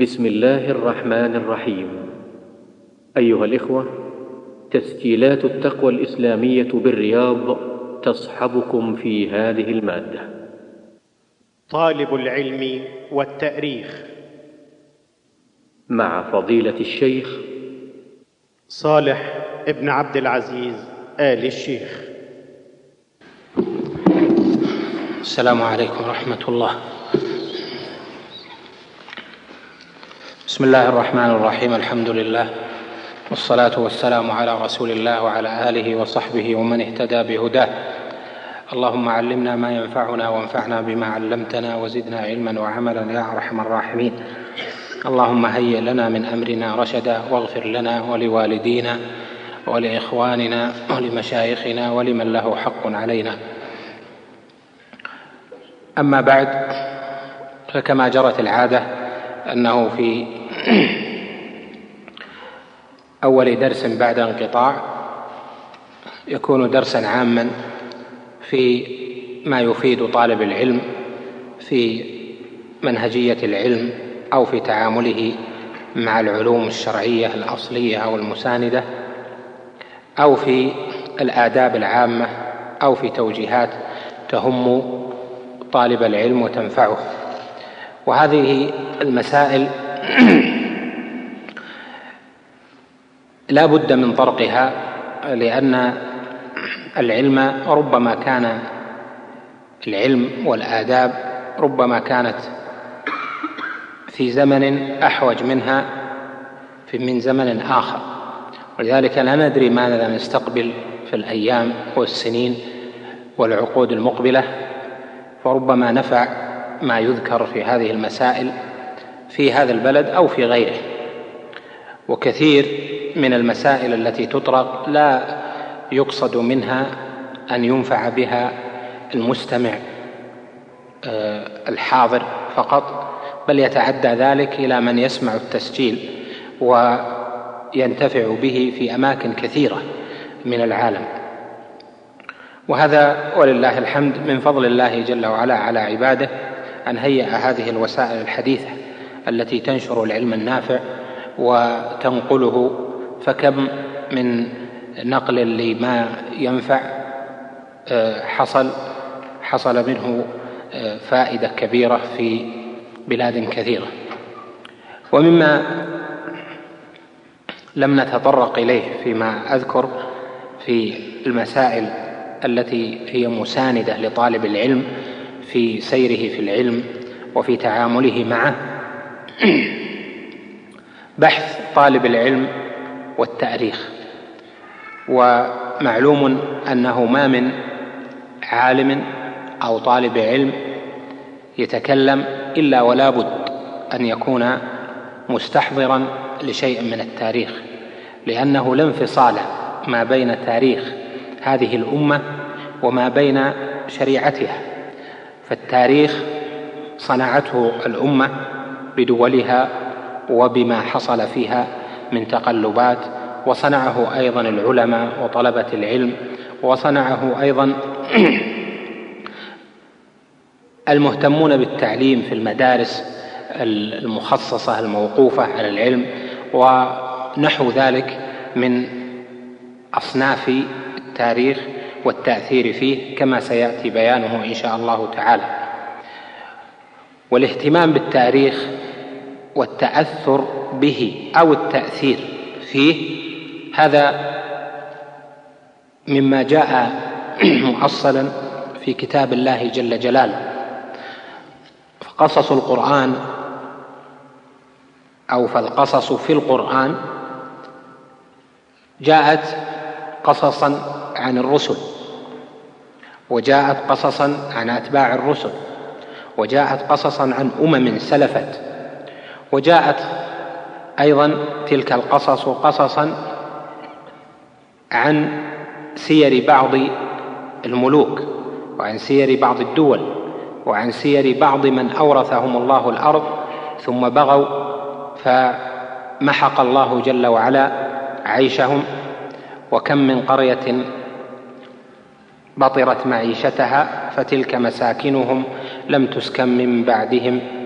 بسم الله الرحمن الرحيم. أيها الإخوة تسجيلات التقوى الإسلامية بالرياض تصحبكم في هذه المادة. طالب العلم والتأريخ. مع فضيلة الشيخ صالح ابن عبد العزيز آل الشيخ. السلام عليكم ورحمة الله. بسم الله الرحمن الرحيم الحمد لله والصلاة والسلام على رسول الله وعلى آله وصحبه ومن اهتدى بهداه. اللهم علمنا ما ينفعنا وانفعنا بما علمتنا وزدنا علما وعملا يا أرحم الراحمين. اللهم هيئ لنا من أمرنا رشدا واغفر لنا ولوالدينا ولإخواننا ولمشايخنا ولمن له حق علينا. أما بعد فكما جرت العادة أنه في اول درس بعد انقطاع يكون درسا عاما في ما يفيد طالب العلم في منهجية العلم أو في تعامله مع العلوم الشرعية الأصلية أو المساندة أو في الآداب العامة أو في توجيهات تهم طالب العلم وتنفعه. وهذه المسائل لا بد من طرقها لأن العلم ربما كان العلم والآداب ربما كانت في زمن أحوج منها في من زمن آخر. ولذلك لا ندري ماذا نستقبل في الأيام والسنين والعقود المقبلة فربما نفع ما يذكر في هذه المسائل في هذا البلد أو في غيره. وكثير من المسائل التي تطرق لا يقصد منها أن ينفع بها المستمع الحاضر فقط بل يتعدى ذلك إلى من يسمع التسجيل وينتفع به في أماكن كثيرة من العالم. وهذا ولله الحمد من فضل الله جل وعلا على عباده أن هيأ هذه الوسائل الحديثة التي تنشر العلم النافع وتنقله فكم من نقل لما ينفع حصل حصل منه فائدة كبيرة في بلاد كثيرة. ومما لم نتطرق إليه فيما أذكر في المسائل التي هي مساندة لطالب العلم في سيره في العلم وفي تعامله معه. بحث طالب العلم والتاريخ. ومعلوم أنه ما من عالم أو طالب علم يتكلم إلا ولا بد أن يكون مستحضرا لشيء من التاريخ لأنه لا انفصال ما بين تاريخ هذه الأمة وما بين شريعتها. فالتاريخ صنعته الأمة بدولها وبما حصل فيها من تقلبات وصنعه أيضا العلماء وطلبة العلم وصنعه أيضا المهتمون بالتعليم في المدارس المخصصة الموقوفة على العلم ونحو ذلك من أصناف التاريخ والتأثير فيه كما سيأتي بيانه إن شاء الله تعالى. والاهتمام بالتاريخ والتأثر به أو التأثير فيه. هذا مما جاء مؤصلا في كتاب الله جل جلاله. فقصص القرآن أو فالقصص في القرآن جاءت قصصا عن الرسل وجاءت قصصا عن أتباع الرسل وجاءت قصصا عن أمم سلفت. وجاءت أيضا تلك القصص قصصا عن سير بعض الملوك وعن سير بعض الدول وعن سير بعض من أورثهم الله الأرض ثم بغوا فمحق الله جل وعلا عيشهم وكم من قرية بطرت معيشتها فتلك مساكنهم لم تسكن من بعدهم.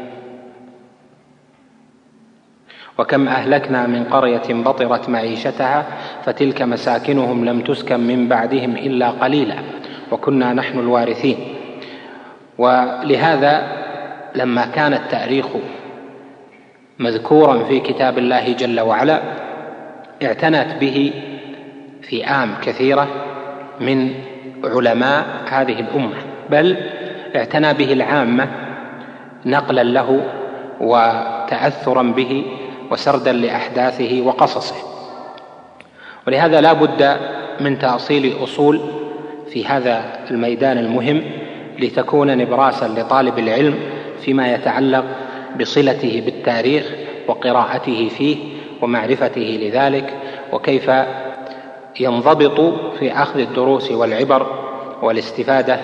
وكم أهلكنا من قرية بطرت معيشتها فتلك مساكنهم لم تسكن من بعدهم إلا قليلا وكنا نحن الوارثين. ولهذا لما كان التاريخ مذكورا في كتاب الله جل وعلا اعتنت به فئام كثيرة من علماء هذه الأمة بل اعتنى به العامة نقلا له وتأثرا به وسردا لأحداثه وقصصه. ولهذا لا بد من تأصيل اصول في هذا الميدان المهم لتكون نبراسا لطالب العلم فيما يتعلق بصلته بالتاريخ وقراءته فيه ومعرفته لذلك وكيف ينضبط في أخذ الدروس والعبر والاستفادة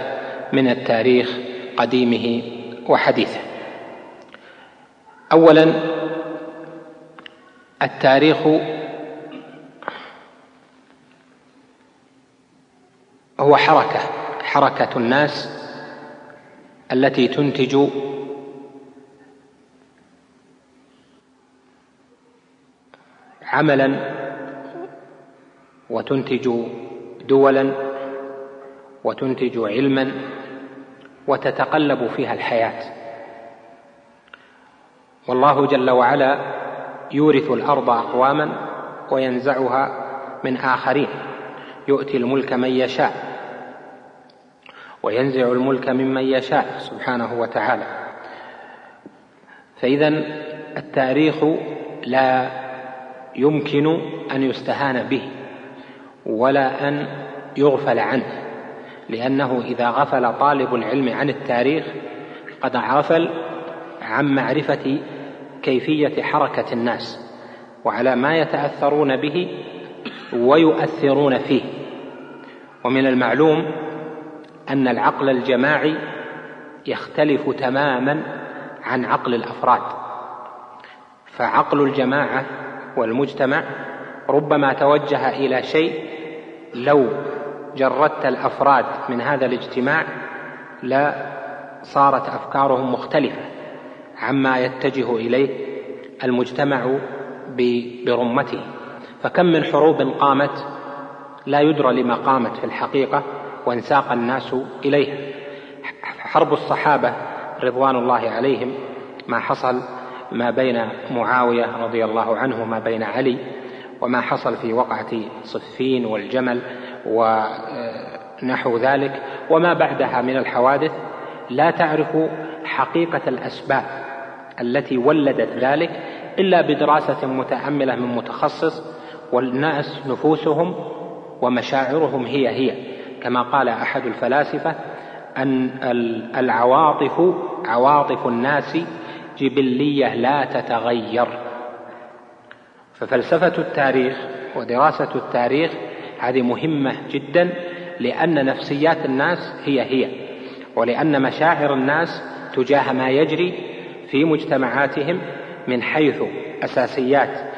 من التاريخ قديمه وحديثه. اولا التاريخ هو حركة حركة الناس التي تنتج عملا وتنتج دولا وتنتج علما وتتقلب فيها الحياة. والله جل وعلا يورث الأرض أقواما وينزعها من آخرين. يؤتي الملك من يشاء وينزع الملك ممن يشاء سبحانه وتعالى. فإذا التاريخ لا يمكن أن يستهان به ولا أن يغفل عنه لأنه إذا غفل طالب العلم عن التاريخ قد غفل عن معرفة كيفية حركة الناس وعلى ما يتأثرون به ويؤثرون فيه. ومن المعلوم أن العقل الجماعي يختلف تماما عن عقل الأفراد. فعقل الجماعة والمجتمع ربما توجه إلى شيء لو جردت الأفراد من هذا الاجتماع لا صارت أفكارهم مختلفة. عما يتجه إليه المجتمع برمته. فكم من حروب قامت لا يدرى لما قامت في الحقيقة وانساق الناس إليها. حرب الصحابة رضوان الله عليهم ما حصل ما بين معاوية رضي الله عنه وما بين علي وما حصل في وقعة صفين والجمل ونحو ذلك وما بعدها من الحوادث لا تعرف حقيقة الأسباب. التي ولدت ذلك إلا بدراسة متأملة من متخصص والناس نفوسهم ومشاعرهم هي هي. كما قال أحد الفلاسفة أن العواطف عواطف الناس جبلية لا تتغير. ففلسفة التاريخ ودراسة التاريخ هذه مهمة جدا لأن نفسيات الناس هي هي ولأن مشاعر الناس تجاه ما يجري في مجتمعاتهم من حيث أساسيات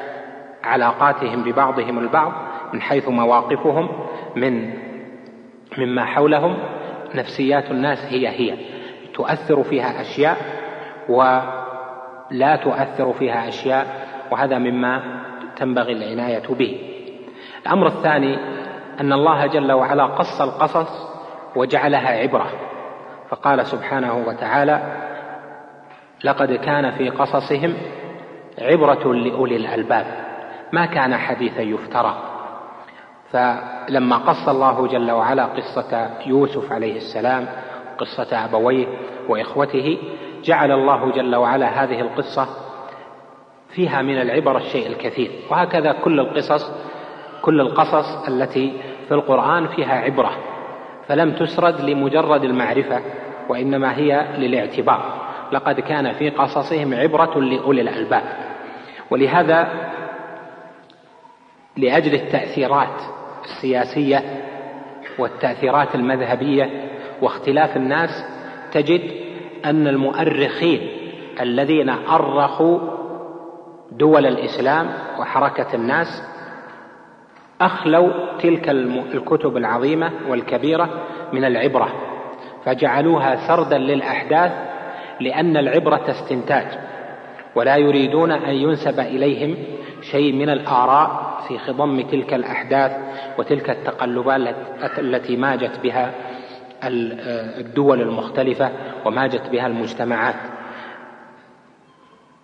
علاقاتهم ببعضهم البعض من حيث مواقفهم من مما حولهم نفسيات الناس هي هي. تؤثر فيها أشياء ولا تؤثر فيها أشياء وهذا مما تنبغي العناية به. الأمر الثاني أن الله جل وعلا قص القصص وجعلها عبرة. فقال سبحانه وتعالى لقد كان في قصصهم عبرة لأولي الألباب ما كان حديثا يفترى. فلما قص الله جل وعلا قصة يوسف عليه السلام قصة أبويه وإخوته جعل الله جل وعلا هذه القصة فيها من العبر الشيء الكثير. وهكذا كل القصص كل القصص التي في القرآن فيها عبرة فلم تسرد لمجرد المعرفة وإنما هي للاعتبار. لقد كان في قصصهم عبرة لأولي الألباب. ولهذا لأجل التأثيرات السياسية والتأثيرات المذهبية واختلاف الناس تجد أن المؤرخين الذين أرخوا دول الإسلام وحركة الناس أخلوا تلك الكتب العظيمة والكبيرة من العبرة فجعلوها سردا للأحداث لأن العبرة استنتاج ولا يريدون أن ينسب إليهم شيء من الآراء في خضم تلك الأحداث وتلك التقلبات التي ماجت بها الدول المختلفة وماجت بها المجتمعات.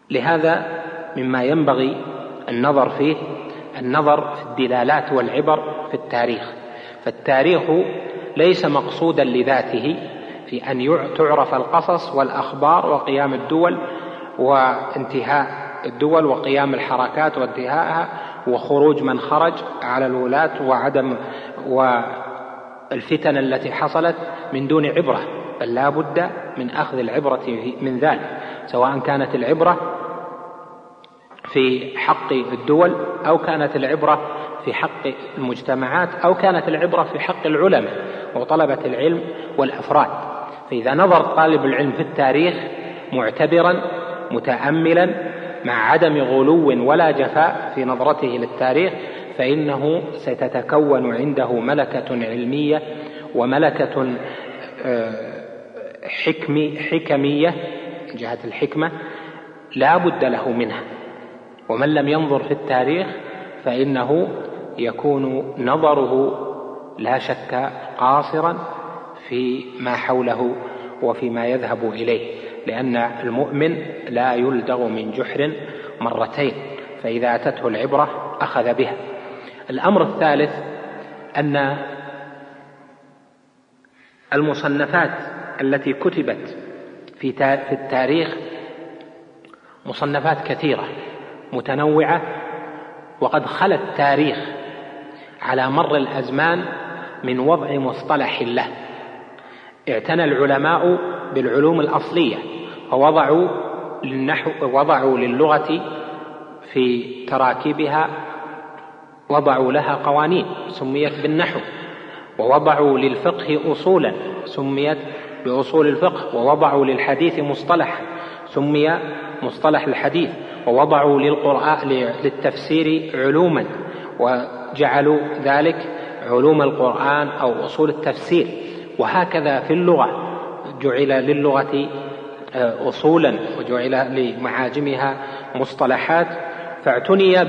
لهذا مما ينبغي النظر فيه النظر في الدلالات والعبر في التاريخ فالتاريخ ليس مقصودا لذاته في أن تعرف القصص والأخبار وقيام الدول وانتهاء الدول وقيام الحركات وانتهائها وخروج من خرج على الولاة وعدم والفتن التي حصلت من دون عبرة بل لا بد من أخذ العبرة من ذلك سواء كانت العبرة في حق الدول أو كانت العبرة في حق المجتمعات أو كانت العبرة في حق العلماء وطلبة العلم والأفراد. فإذا نظر طالب العلم في التاريخ معتبرا متأملا مع عدم غلو ولا جفاء في نظرته للتاريخ فإنه ستتكون عنده ملكة علمية وملكة آه، حكمي حكمية من جهة الحكمة لا بد له منها. ومن لم ينظر في التاريخ فإنه يكون نظره لا شك قاصرا في ما حوله وفيما يذهب إليه لأن المؤمن لا يلدغ من جحر مرتين فإذا أتته العبرة أخذ بها. الأمر الثالث أن المصنفات التي كتبت في التاريخ مصنفات كثيرة متنوعة وقد خلا التاريخ على مر الأزمان من وضع مصطلح له. اعتنى العلماء بالعلوم الأصلية ووضعوا للنحو وضعوا للغة في تراكيبها وضعوا لها قوانين سميت بالنحو ووضعوا للفقه أصولا سميت بأصول الفقه ووضعوا للحديث مصطلحا سمي مصطلح الحديث ووضعوا للقرآن للتفسير علوما وجعلوا ذلك علوم القرآن أو أصول التفسير. وهكذا في اللغة. جعل للغة آه، أصولا وجعل لمعاجمها مصطلحات. فاعتني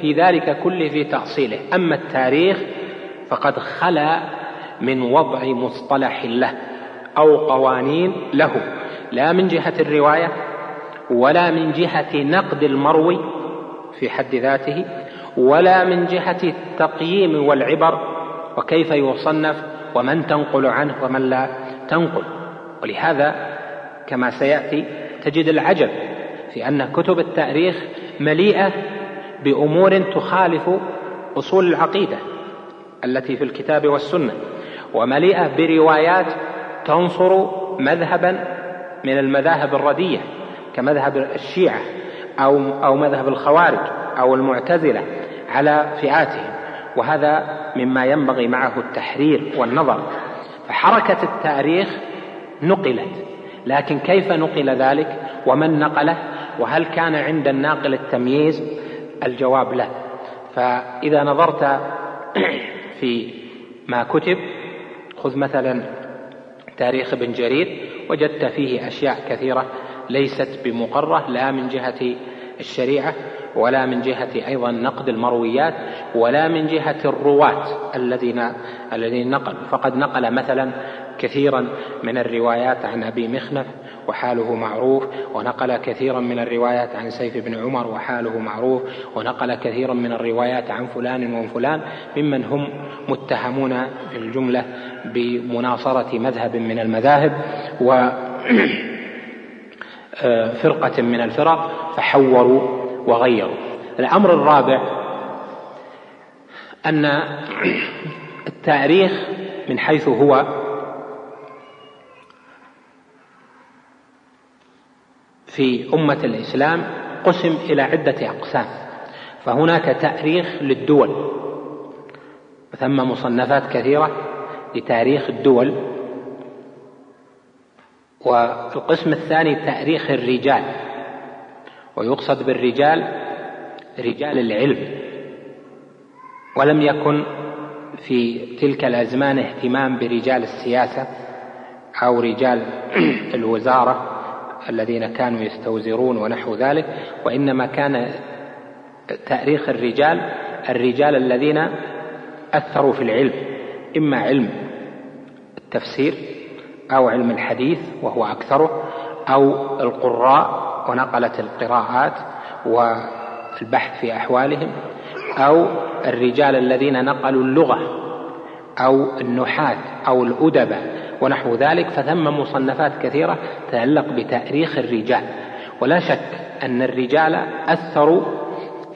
في ذلك كله في تأصيله. أما التاريخ فقد خلا من وضع مصطلح له أو قوانين له. لا من جهة الرواية ولا من جهة نقد المروي في حد ذاته ولا من جهة التقييم والعبر وكيف يصنف ومن تنقل عنه ومن لا تنقل. ولهذا كما سيأتي تجد العجب في أن كتب التاريخ مليئة بأمور تخالف أصول العقيدة التي في الكتاب والسنة ومليئة بروايات تنصر مذهبا من المذاهب الردية كمذهب الشيعة أو أو مذهب الخوارج أو المعتزلة على فئاتهم. وهذا مما ينبغي معه التحرير والنظر. فحركة التاريخ نقلت لكن كيف نقل ذلك؟ ومن نقله؟ وهل كان عند الناقل التمييز؟ الجواب لا. فإذا نظرت في ما كتب خذ مثلا تاريخ ابن جرير وجدت فيه أشياء كثيرة ليست بمقرة لا من جهة الشريعة. ولا من جهة أيضا نقد المرويات ولا من جهة الرواة الذين الذين نقلوا فقد نقل مثلا كثيرا من الروايات عن أبي مخنف وحاله معروف ونقل كثيرا من الروايات عن سيف بن عمر وحاله معروف ونقل كثيرا من الروايات عن فلان وفلان. ممن هم متهمون في الجملة بمناصرة مذهب من المذاهب و فرقة من الفرق فحوروا وغيروا الأمر الرابع أن التاريخ من حيث هو في أمة الإسلام قسم إلى عدة أقسام. فهناك تاريخ للدول وثم مصنفات كثيرة لتاريخ الدول والقسم الثاني تاريخ الرجال. ويقصد بالرجال رجال العلم ولم يكن في تلك الأزمان اهتمام برجال السياسة أو رجال الوزارة الذين كانوا يستوزرون ونحو ذلك وإنما كان تأريخ الرجال الرجال الذين أثروا في العلم إما علم التفسير أو علم الحديث وهو أكثره أو القراء ونقلة القراءات والبحث في أحوالهم أو الرجال الذين نقلوا اللغة أو النحاة أو الأدبة ونحو ذلك فثم مصنفات كثيرة تتعلق بتأريخ الرجال. ولا شك أن الرجال أثروا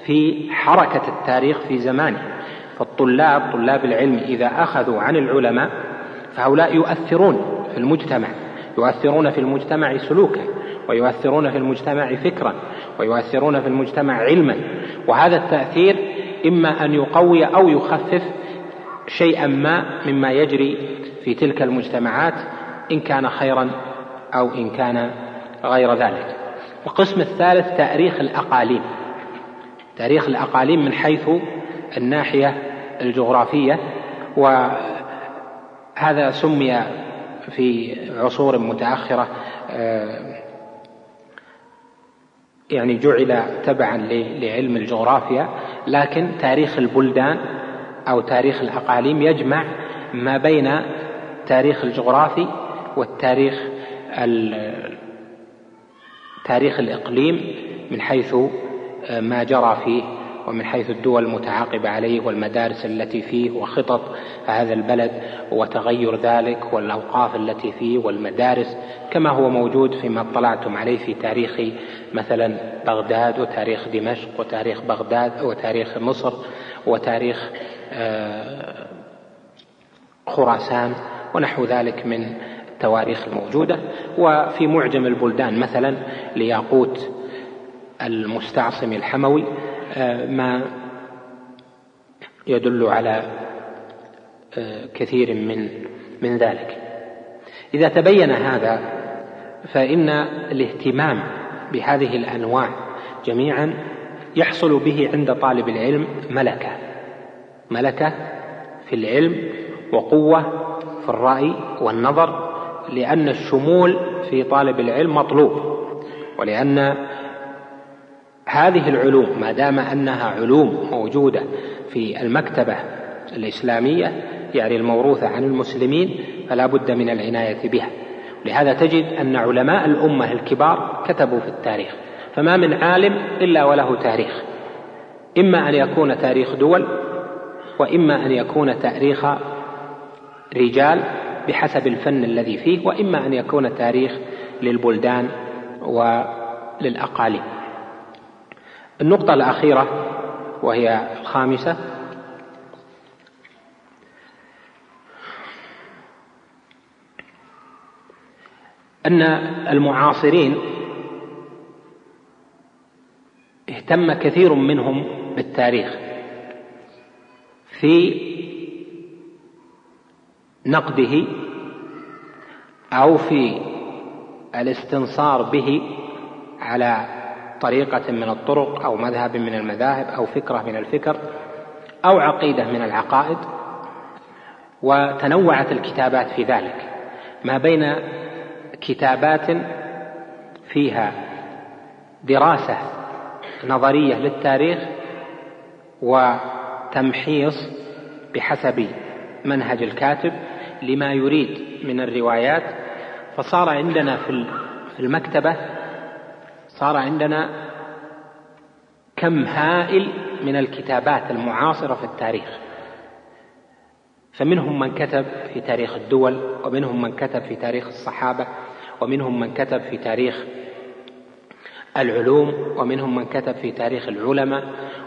في حركة التاريخ في زمانه. فالطلاب طلاب العلم إذا أخذوا عن العلماء فهؤلاء يؤثرون في المجتمع يؤثرون في المجتمع سلوكا ويؤثرون في المجتمع فكرا ويؤثرون في المجتمع علما. وهذا التأثير إما أن يقوي أو يخفف شيئا ما مما يجري في تلك المجتمعات إن كان خيرا أو إن كان غير ذلك. القسم الثالث تاريخ الأقاليم. تاريخ الأقاليم من حيث الناحية الجغرافية وهذا سمي في عصور متأخرة آه، يعني جعل تبعا لعلم الجغرافيا لكن تاريخ البلدان أو تاريخ الأقاليم يجمع ما بين التاريخ الجغرافي والتاريخ تاريخ الإقليم من حيث ما جرى فيه ومن حيث الدول المتعاقبة عليه والمدارس التي فيه وخطط هذا البلد وتغير ذلك والأوقاف التي فيه والمدارس كما هو موجود فيما اطلعتم عليه في تاريخ مثلا بغداد وتاريخ دمشق وتاريخ بغداد وتاريخ مصر وتاريخ آه، خراسان ونحو ذلك من التواريخ الموجودة. وفي معجم البلدان مثلا لياقوت المستعصم الحموي آه، ما يدل على آه، كثير من من ذلك. إذا تبين هذا فإن الاهتمام بهذه الأنواع جميعا يحصل به عند طالب العلم ملكة. ملكة في العلم وقوة في الرأي والنظر لأن الشمول في طالب العلم مطلوب. ولأن هذه العلوم ما دام أنها علوم موجودة في المكتبة الإسلامية يعني الموروثة عن المسلمين فلا بد من العناية بها. لهذا تجد أن علماء الأمة الكبار كتبوا في التاريخ فما من عالم إلا وله تاريخ. إما أن يكون تاريخ دول وإما أن يكون تاريخ رجال بحسب الفن الذي فيه وإما أن يكون تاريخ للبلدان وللأقاليم. النقطة الأخيرة وهي الخامسة أن المعاصرين اهتم كثير منهم بالتاريخ في نقده أو في الاستنصار به على طريقة من الطرق أو مذهب من المذاهب أو فكرة من الفكر أو عقيدة من العقائد وتنوعت الكتابات في ذلك. ما بين كتابات فيها دراسة نظرية للتاريخ وتمحيص بحسب منهج الكاتب لما يريد من الروايات. فصار عندنا في المكتبة صار عندنا كم هائل من الكتابات المعاصرة في التاريخ. فمنهم من كتب في تاريخ الدول ومنهم من كتب في تاريخ الصحابة. ومنهم من كتب في تاريخ العلوم ومنهم من كتب في تاريخ العلماء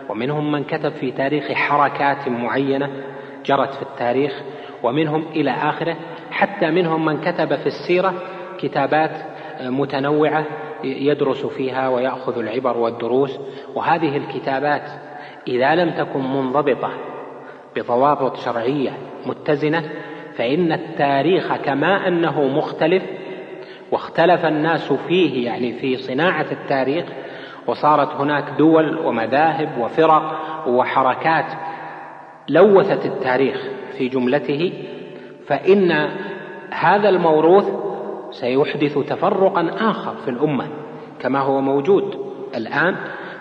ومنهم من كتب في تاريخ حركات معينة جرت في التاريخ ومنهم إلى آخره حتى منهم من كتب في السيرة كتابات متنوعة يدرس فيها ويأخذ العبر والدروس وهذه الكتابات إذا لم تكن منضبطة بضوابط شرعية متزنة فإن التاريخ كما أنه مختلف واختلف الناس فيه يعني في صناعة التاريخ وصارت هناك دول ومذاهب وفرق وحركات لوثت التاريخ في جملته فإن هذا الموروث سيحدث تفرقا آخر في الأمة كما هو موجود الآن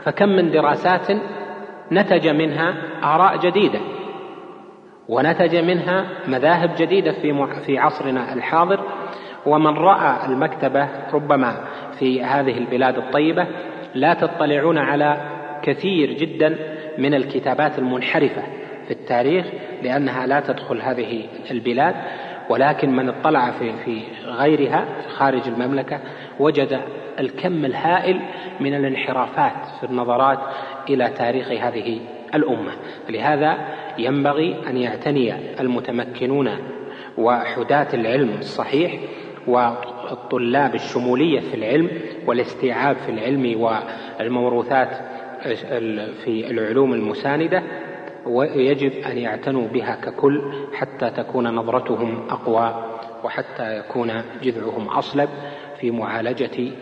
فكم من دراسات نتج منها آراء جديدة ونتج منها مذاهب جديدة في في عصرنا الحاضر ومن رأى المكتبة ربما في هذه البلاد الطيبة لا تطلعون على كثير جدا من الكتابات المنحرفة في التاريخ لأنها لا تدخل هذه البلاد ولكن من اطلع في في غيرها خارج المملكة وجد الكم الهائل من الانحرافات في النظرات إلى تاريخ هذه الأمة. لهذا ينبغي أن يعتني المتمكنون وحداة العلم الصحيح والطلاب الشمولية في العلم والاستيعاب في العلم والموروثات في العلوم المساندة ويجب أن يعتنوا بها ككل حتى تكون نظرتهم أقوى وحتى يكون جذعهم أصلب في معالجة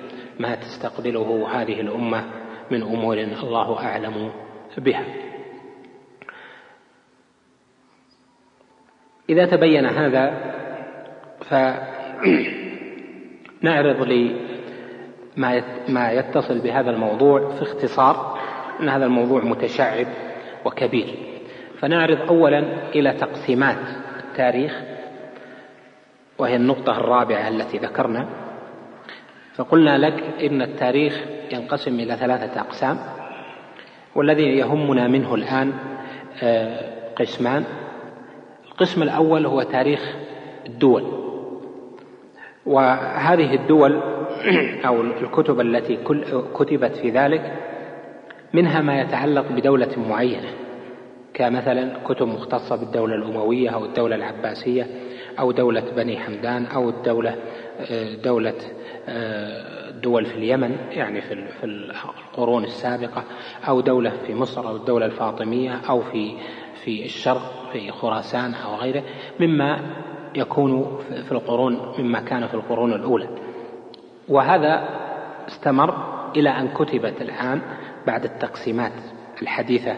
ما تستقبله هذه الأمة من أمور الله أعلم بها. إذا تبين هذا فنعرض لما ما يتصل بهذا الموضوع في اختصار أن هذا الموضوع متشعب وكبير. فنعرض أولا إلى تقسيمات التاريخ وهي النقطة الرابعة التي ذكرنا. فقلنا لك إن التاريخ ينقسم إلى ثلاثة أقسام والذي يهمنا منه الآن آه، قسمان. القسم الأول هو تاريخ الدول. وهذه الدول أو الكتب التي كتبت في ذلك منها ما يتعلق بدولة معينة كمثلا كتب مختصة بالدولة الأموية أو الدولة العباسية أو دولة بني حمدان أو الدولة آه، دولة آه، دول في اليمن يعني في القرون السابقة أو دولة في مصر أو الدولة الفاطمية أو في في الشرق في خراسان أو غيره مما يكون في القرون مما كان في القرون الأولى. وهذا استمر إلى أن كتبت الآن بعد التقسيمات الحديثة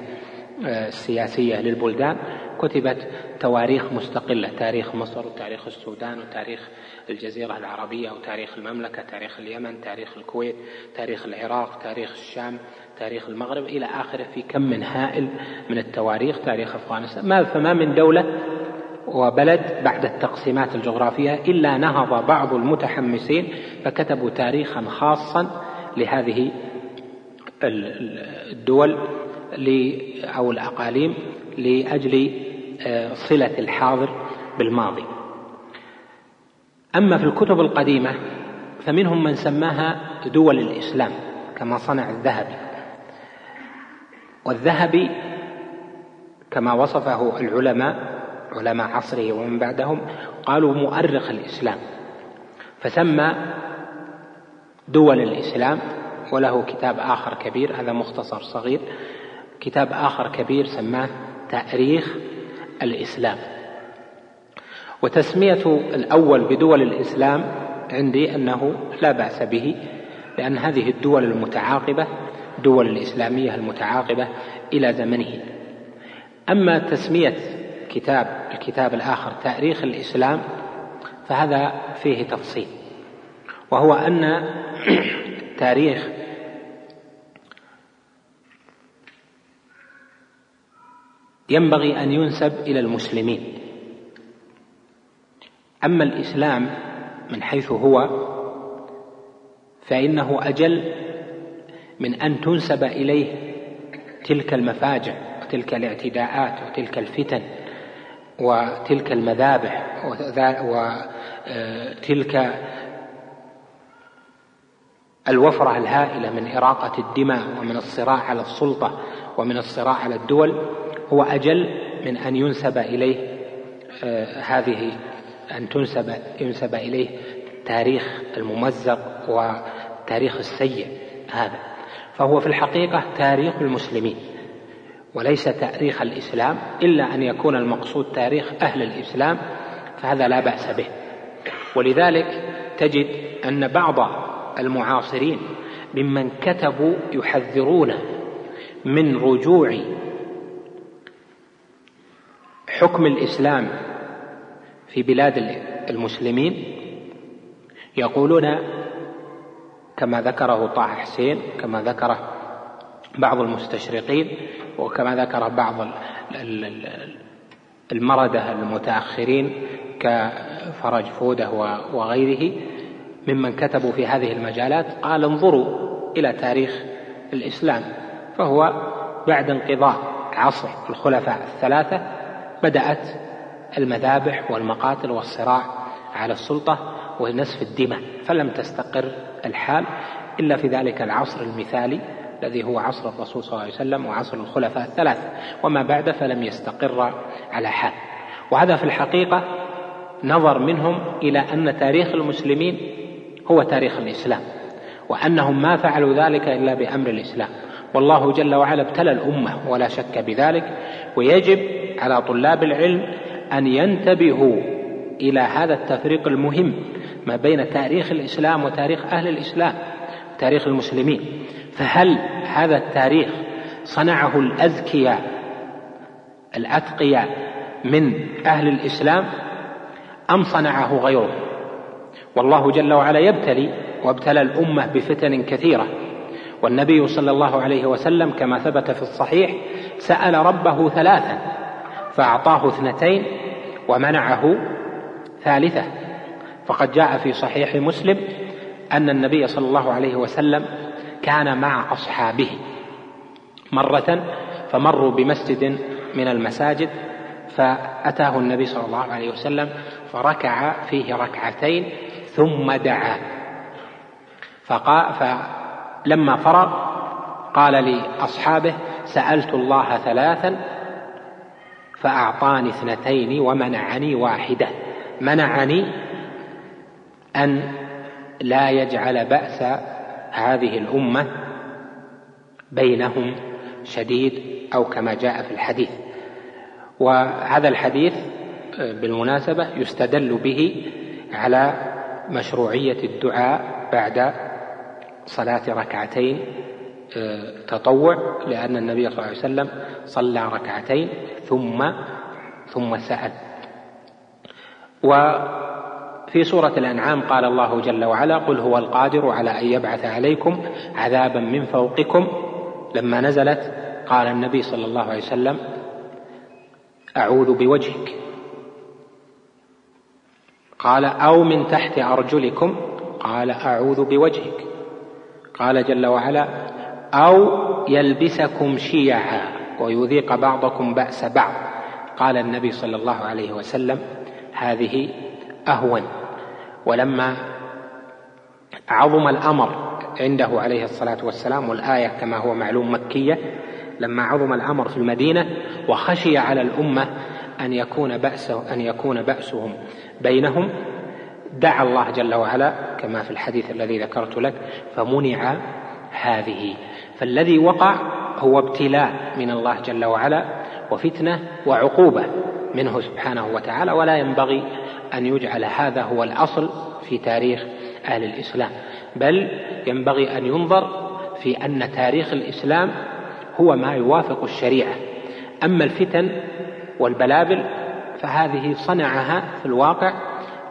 آه، السياسية للبلدان. كتبت تواريخ مستقلة تاريخ مصر وتاريخ السودان وتاريخ الجزيرة العربية وتاريخ المملكة تاريخ اليمن تاريخ الكويت تاريخ العراق تاريخ الشام تاريخ المغرب إلى آخره في كم من هائل من التواريخ تاريخ أفغانستان. ما فما من دولة وبلد بعد التقسيمات الجغرافية إلا نهض بعض المتحمسين فكتبوا تاريخا خاصا لهذه الدول أو الأقاليم لأجل آه، صلة الحاضر بالماضي. أما في الكتب القديمة فمنهم من سماها دول الإسلام كما صنع الذهبي. والذهبي كما وصفه العلماء علماء عصره ومن بعدهم قالوا مؤرخ الإسلام. فسمى دول الإسلام وله كتاب آخر كبير هذا مختصر صغير. كتاب آخر كبير سماه تأريخ الإسلام. وتسمية الأول بدول الإسلام عندي أنه لا بأس به لأن هذه الدول المتعاقبة دول الإسلامية المتعاقبة إلى زمنه. أما تسمية كتاب الكتاب الآخر تاريخ الإسلام فهذا فيه تفصيل. وهو أن التاريخ ينبغي أن ينسب إلى المسلمين. أما الإسلام من حيث هو فإنه أجل من أن تنسب إليه تلك المفاجع وتلك الاعتداءات وتلك الفتن. وتلك المذابح وتلك الوفرة الهائلة من إراقة الدماء ومن الصراع على السلطة ومن الصراع على الدول هو أجل من أن ينسب إليه آه، هذه أن تنسب ينسب إليه تاريخ الممزق وتاريخ السيء هذا. فهو في الحقيقة تاريخ المسلمين. وليس تاريخ الإسلام إلا أن يكون المقصود تاريخ أهل الإسلام فهذا لا بأس به. ولذلك تجد أن بعض المعاصرين ممن كتبوا يحذرون من رجوع حكم الإسلام في بلاد المسلمين. يقولون كما ذكره طه حسين كما ذكره بعض المستشرقين وكما ذكر بعض المردة المتأخرين كفرج فودة وغيره ممن كتبوا في هذه المجالات قال انظروا إلى تاريخ الإسلام فهو بعد انقضاء عصر الخلفاء الثلاثة بدأت المذابح والمقاتل والصراع على السلطة ونسف الدماء فلم تستقر الحال إلا في ذلك العصر المثالي الذي هو عصر الرسول صلى الله عليه وسلم وعصر الخلفاء الثلاثة. وما بعد فلم يستقر على حال. وهذا في الحقيقة نظر منهم إلى أن تاريخ المسلمين هو تاريخ الإسلام وأنهم ما فعلوا ذلك إلا بأمر الإسلام. والله جل وعلا ابتلى الأمة ولا شك بذلك ويجب على طلاب العلم أن ينتبهوا إلى هذا التفريق المهم ما بين تاريخ الإسلام وتاريخ أهل الإسلام. تاريخ المسلمين فهل هذا التاريخ صنعه الأذكياء الأتقياء من أهل الإسلام أم صنعه غيره؟ والله جل وعلا يبتلي وابتلى الأمة بفتن كثيرة والنبي صلى الله عليه وسلم كما ثبت في الصحيح سأل ربه ثلاثا فأعطاه اثنتين ومنعه ثالثة فقد جاء في صحيح مسلم أن النبي صلى الله عليه وسلم كان مع أصحابه مرة فمروا بمسجد من المساجد فأتاه النبي صلى الله عليه وسلم فركع فيه ركعتين ثم دعا. فقال فلما فرغ قال لأصحابه سألت الله ثلاثا فأعطاني اثنتين ومنعني واحدة. منعني أن لا يجعل بأس هذه الأمة بينهم شديد أو كما جاء في الحديث. وهذا الحديث بالمناسبة يستدل به على مشروعية الدعاء بعد صلاة ركعتين تطوع لأن النبي صلى الله عليه وسلم صلى ركعتين ثم ثم سأل. وفي سورة الأنعام قال الله جل وعلا قل هو القادر على أن يبعث عليكم عذابا من فوقكم لما نزلت. قال النبي صلى الله عليه وسلم أعوذ بوجهك. قال أو من تحت أرجلكم. قال أعوذ بوجهك. قال جل وعلا أو يلبسكم شيعا ويذيق بعضكم بأس بعض. قال النبي صلى الله عليه وسلم هذه أهون. ولما عظم الأمر عنده عليه الصلاة والسلام والآية كما هو معلوم مكية لما عظم الأمر في المدينة وخشي على الأمة أن يكون بأسه أن يكون بأسهم بينهم دعا الله جل وعلا كما في الحديث الذي ذكرت لك فمنع هذه. فالذي وقع هو ابتلاء من الله جل وعلا وفتنة وعقوبة منه سبحانه وتعالى ولا ينبغي أن يجعل هذا هو الأصل في تاريخ أهل الإسلام بل ينبغي أن ينظر في أن تاريخ الإسلام هو ما يوافق الشريعة. أما الفتن والبلابل فهذه صنعها في الواقع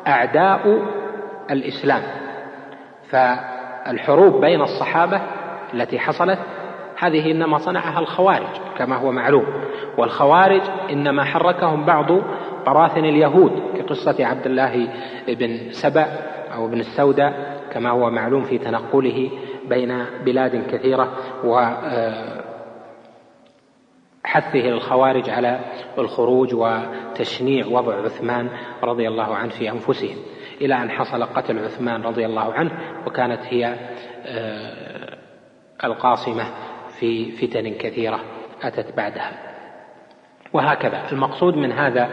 أعداء الإسلام. فالحروب بين الصحابة التي حصلت هذه إنما صنعها الخوارج كما هو معلوم والخوارج إنما حركهم بعض براثن اليهود كقصة عبد الله بن سبأ أو ابن السوداء كما هو معلوم في تنقله بين بلاد كثيرة و حثه للخوارج على الخروج وتشنيع وضع عثمان رضي الله عنه في أنفسهم إلى أن حصل قتل عثمان رضي الله عنه وكانت هي القاصمة في فتن كثيرة أتت بعدها. وهكذا. المقصود من هذا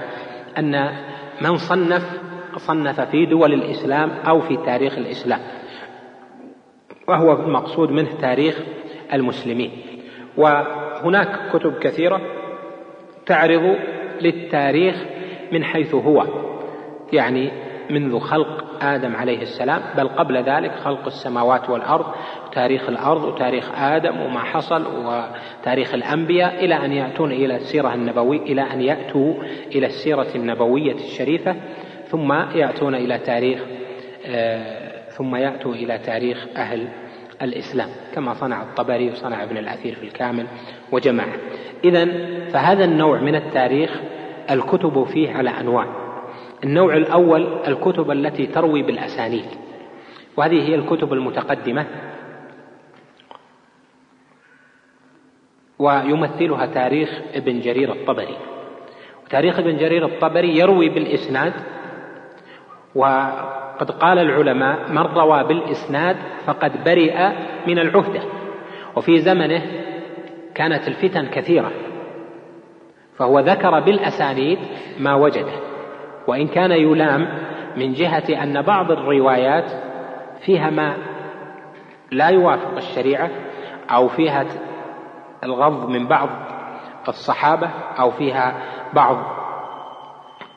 أن من صنف صنف في دول الإسلام أو في تاريخ الإسلام وهو المقصود منه تاريخ المسلمين. وهناك كتب كثيرة تعرض للتاريخ من حيث هو يعني منذ خلق آدم عليه السلام بل قبل ذلك خلق السماوات والأرض تاريخ الأرض وتاريخ آدم وما حصل وتاريخ الأنبياء إلى أن يأتون إلى السيرة النبوية إلى أن يأتوا إلى السيرة النبوية الشريفة ثم يأتون إلى تاريخ آه، ثم يأتوا إلى تاريخ أهل الإسلام كما صنع الطبري وصنع ابن الأثير في الكامل وجماعة. إذا فهذا النوع من التاريخ الكتب فيه على أنواع النوع الأول الكتب التي تروي بالأسانيد. وهذه هي الكتب المتقدمة. ويمثلها تاريخ ابن جرير الطبري. وتاريخ ابن جرير الطبري يروي بالإسناد. وقد قال العلماء من روى بالإسناد فقد برئ من العهدة. وفي زمنه كانت الفتن كثيرة. فهو ذكر بالأسانيد ما وجده. وإن كان يلام من جهة أن بعض الروايات فيها ما لا يوافق الشريعة أو فيها الغض من بعض الصحابة أو فيها بعض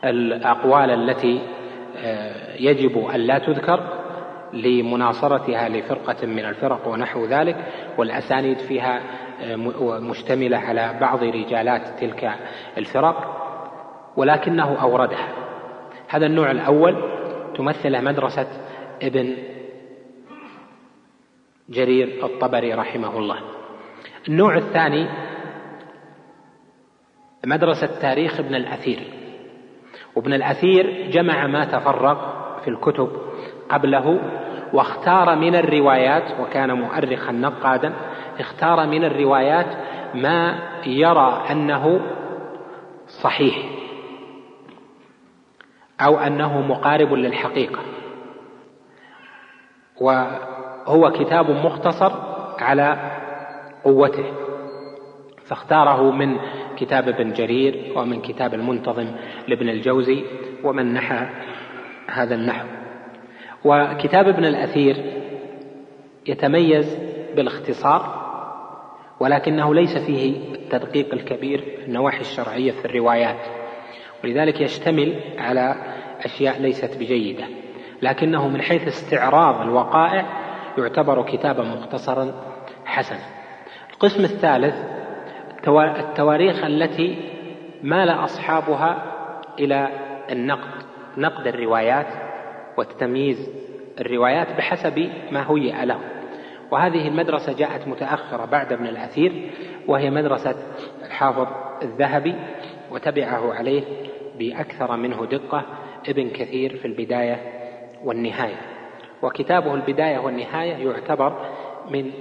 الأقوال التي آه، يجب أن لا تذكر لمناصرتها لفرقة من الفرق ونحو ذلك والأسانيد فيها آه، مشتملة على بعض رجالات تلك الفرق ولكنه أوردها. هذا النوع الأول تمثله مدرسة ابن جرير الطبري رحمه الله. النوع الثاني مدرسة تاريخ ابن الأثير. وابن الأثير جمع ما تفرق في الكتب قبله واختار من الروايات وكان مؤرخا نقادا اختار من الروايات ما يرى أنه صحيح. أو أنه مقارب للحقيقة. وهو كتاب مختصر على قوته فاختاره من كتاب ابن جرير ومن كتاب المنتظم لابن الجوزي ومن نحى هذا النحو. وكتاب ابن الأثير يتميز بالاختصار ولكنه ليس فيه التدقيق الكبير في النواحي الشرعية في الروايات. ولذلك يشتمل على أشياء ليست بجيدة. لكنه من حيث استعراض الوقائع يعتبر كتابا مختصرا حسنا. القسم الثالث التواريخ التي مال أصحابها إلى النقد نقد الروايات وتمييز الروايات بحسب ما هيئ له وهذه المدرسة جاءت متأخرة بعد ابن الأثير وهي مدرسة الحافظ الذهبي وتبعه عليه بأكثر منه دقة ابن كثير في البداية والنهاية. وكتابه البداية والنهاية يعتبر من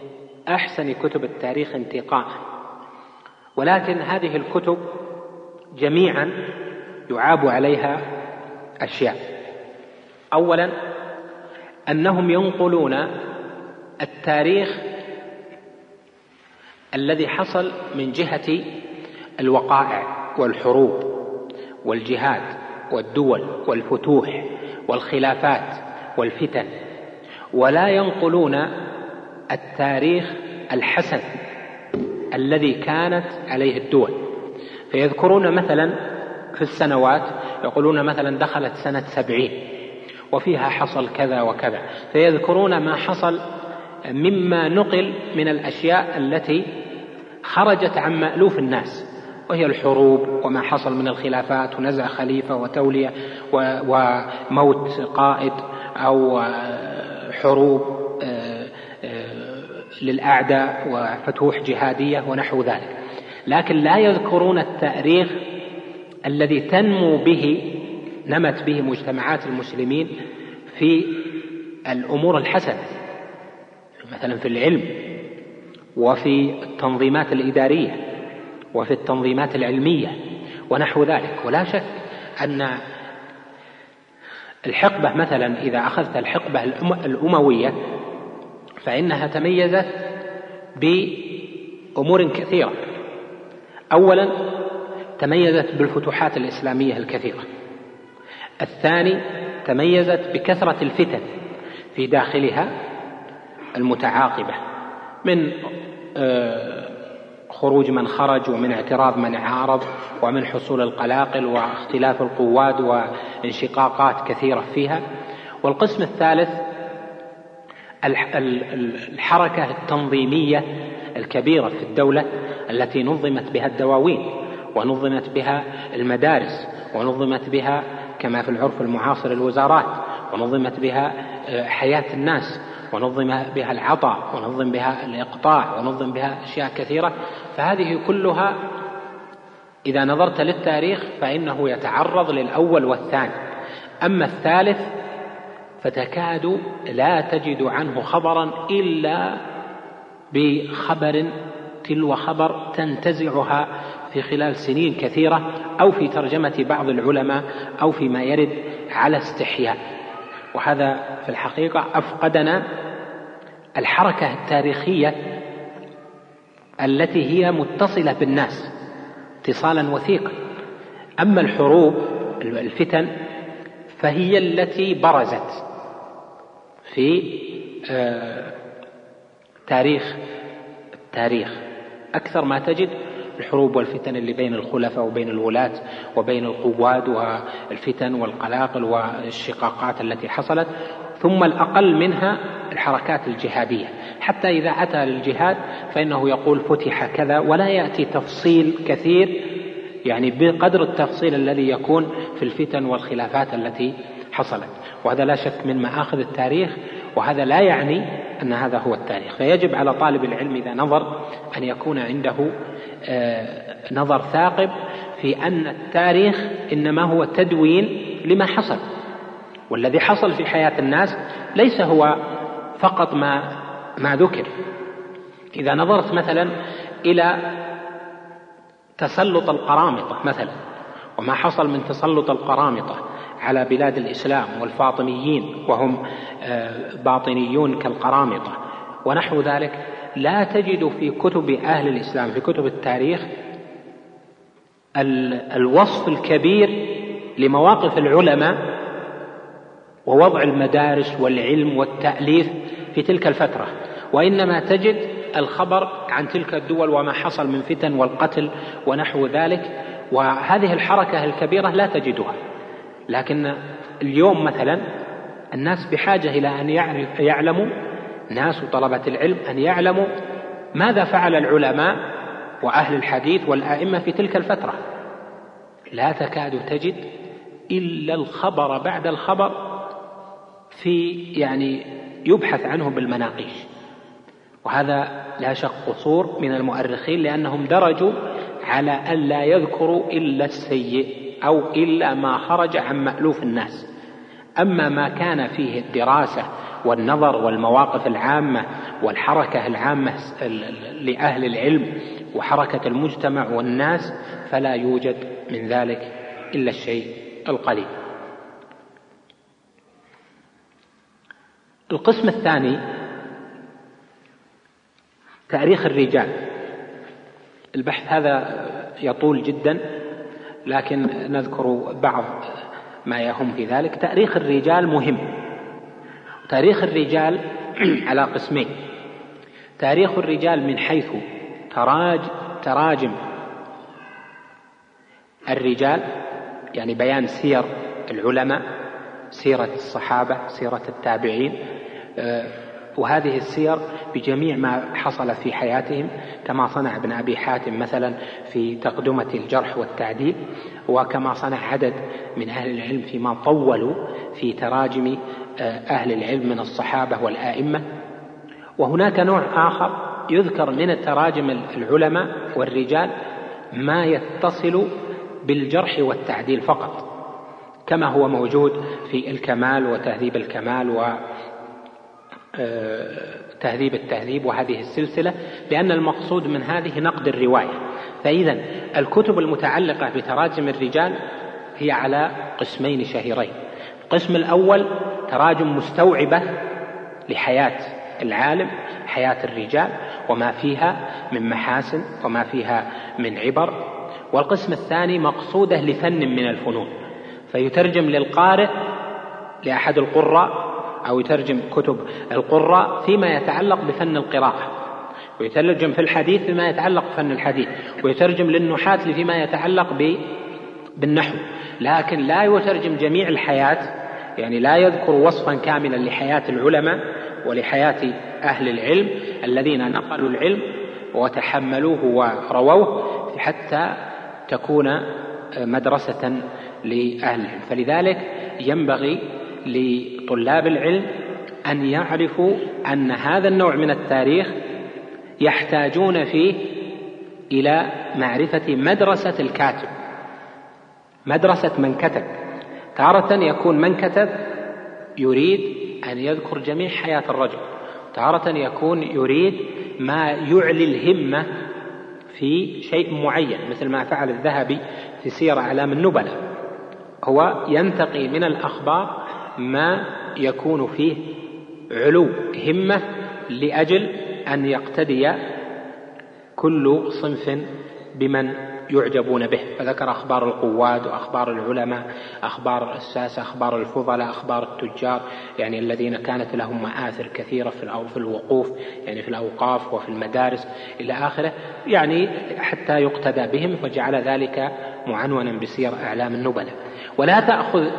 أحسن كتب التاريخ انتقاء. ولكن هذه الكتب جميعا يعاب عليها أشياء. أولا أنهم ينقلون التاريخ الذي حصل من جهة الوقائع والحروب. والجهاد والدول والفتوح والخلافات والفتن ولا ينقلون التاريخ الحسن الذي كانت عليه الدول. فيذكرون مثلا في السنوات يقولون مثلا دخلت سنة سبعين وفيها حصل كذا وكذا. فيذكرون ما حصل مما نقل من الأشياء التي خرجت عن مألوف الناس. وهي الحروب وما حصل من الخلافات ونزع خليفة وتولية وموت قائد أو حروب للأعداء وفتوح جهادية ونحو ذلك. لكن لا يذكرون التاريخ الذي تنمو به نمت به مجتمعات المسلمين في الأمور الحسنة. مثلا في العلم وفي التنظيمات الإدارية. وفي التنظيمات العلمية ونحو ذلك. ولا شك أن الحقبة مثلا إذا أخذت الحقبة الأموية فإنها تميزت بأمور كثيرة. أولا تميزت بالفتوحات الإسلامية الكثيرة. الثاني تميزت بكثرة الفتن في داخلها المتعاقبة من آه، خروج من خرج ومن اعتراض من عارض ومن حصول القلاقل واختلاف القوات وانشقاقات كثيرة فيها. والقسم الثالث الحركة التنظيمية الكبيرة في الدولة التي نظمت بها الدواوين ونظمت بها المدارس ونظمت بها كما في العرف المعاصر الوزارات ونظمت بها آه، حياة الناس ونظم بها العطاء ونظم بها الإقطاع ونظم بها أشياء كثيرة فهذه كلها إذا نظرت للتاريخ فإنه يتعرض للأول والثاني. أما الثالث فتكاد لا تجد عنه خبرا إلا بخبر تلو خبر تنتزعها في خلال سنين كثيرة أو في ترجمة بعض العلماء أو فيما يرد على استحياء. وهذا في الحقيقة أفقدنا الحركة التاريخية التي هي متصلة بالناس اتصالا وثيقا. أما الحروب الفتن فهي التي برزت في آه، تاريخ التاريخ. أكثر ما تجد الحروب والفتن اللي بين الخلفاء وبين الولاة وبين القواد والفتن والقلاقل والشقاقات التي حصلت ثم الأقل منها الحركات الجهادية. حتى إذا أتى للجهاد فإنه يقول فتح كذا ولا يأتي تفصيل كثير يعني بقدر التفصيل الذي يكون في الفتن والخلافات التي حصلت. وهذا لا شك من مآخذ التاريخ وهذا لا يعني أن هذا هو التاريخ. فيجب على طالب العلم إذا نظر أن يكون عنده نظر ثاقب في أن التاريخ إنما هو تدوين لما حصل. والذي حصل في حياة الناس ليس هو فقط ما ما ذكر. إذا نظرت مثلا إلى تسلط القرامطة مثلا وما حصل من تسلط القرامطة على بلاد الإسلام والفاطميين وهم آه، باطنيون كالقرامطة ونحو ذلك لا تجد في كتب أهل الإسلام في كتب التاريخ الوصف الكبير لمواقف العلماء ووضع المدارس والعلم والتأليف في تلك الفترة. وإنما تجد الخبر عن تلك الدول وما حصل من فتن والقتل ونحو ذلك وهذه الحركة الكبيرة لا تجدها. لكن اليوم مثلا الناس بحاجة إلى أن يعلموا ناس طلبة العلم أن يعلموا ماذا فعل العلماء وأهل الحديث والآئمة في تلك الفترة. لا تكاد تجد إلا الخبر بعد الخبر في يعني يبحث عنه بالمناقيش. وهذا لا شك قصور من المؤرخين لأنهم درجوا على أن لا يذكروا إلا السيء أو إلا ما خرج عن مألوف الناس. أما ما كان فيه الدراسة والنظر والمواقف العامة والحركة العامة لأهل العلم وحركة المجتمع والناس فلا يوجد من ذلك إلا الشيء القليل. القسم الثاني تاريخ الرجال. البحث هذا يطول جدا لكن نذكر بعض ما يهم في ذلك. تاريخ الرجال مهم. تاريخ الرجال على قسمين. تاريخ الرجال من حيث تراج تراجم الرجال يعني بيان سير العلماء سيرة الصحابة سيرة التابعين آه، وهذه السير بجميع ما حصل في حياتهم كما صنع ابن أبي حاتم مثلا في تقدمة الجرح والتعديل وكما صنع عدد من أهل العلم فيما طولوا في تراجم آه، أهل العلم من الصحابة والأئمة. وهناك نوع آخر يذكر من التراجم العلماء والرجال ما يتصل بالجرح والتعديل فقط كما هو موجود في الكمال وتهذيب الكمال و تهذيب التهذيب وهذه السلسلة لأن المقصود من هذه نقد الرواية. فإذا الكتب المتعلقة بتراجم الرجال هي على قسمين شهيرين. القسم الأول تراجم مستوعبة لحياة العالم حياة الرجال وما فيها من محاسن وما فيها من عبر. والقسم الثاني مقصوده لفن من الفنون. فيترجم للقارئ لأحد القراء أو يترجم كتب القراء فيما يتعلق بفن القراءة. ويترجم في الحديث فيما يتعلق بفن الحديث. ويترجم للنحاة فيما يتعلق بالنحو. لكن لا يترجم جميع الحياة يعني لا يذكر وصفا كاملا لحياة العلماء ولحياة أهل العلم الذين نقلوا العلم وتحملوه ورووه حتى تكون مدرسة لأهل العلم. فلذلك ينبغي لطلاب العلم أن يعرفوا أن هذا النوع من التاريخ يحتاجون فيه إلى معرفة مدرسة الكاتب مدرسة من كتب. تارة يكون من كتب يريد أن يذكر جميع حياة الرجل. تارة يكون يريد ما يعلي الهمة في شيء معين مثل ما فعل الذهبي في سير أعلام النبلاء. هو ينتقي من الأخبار ما يكون فيه علو همة لأجل أن يقتدي كل صنف بمن يعجبون به. فذكر أخبار القواد وأخبار العلماء أخبار الساسة أخبار الفضلاء أخبار التجار يعني الذين كانت لهم مآثر كثيرة في في الوقوف يعني في الأوقاف وفي المدارس إلى آخره يعني حتى يقتدى بهم فجعل ذلك معنونا بسير أعلام النبلاء. ولا تأخذ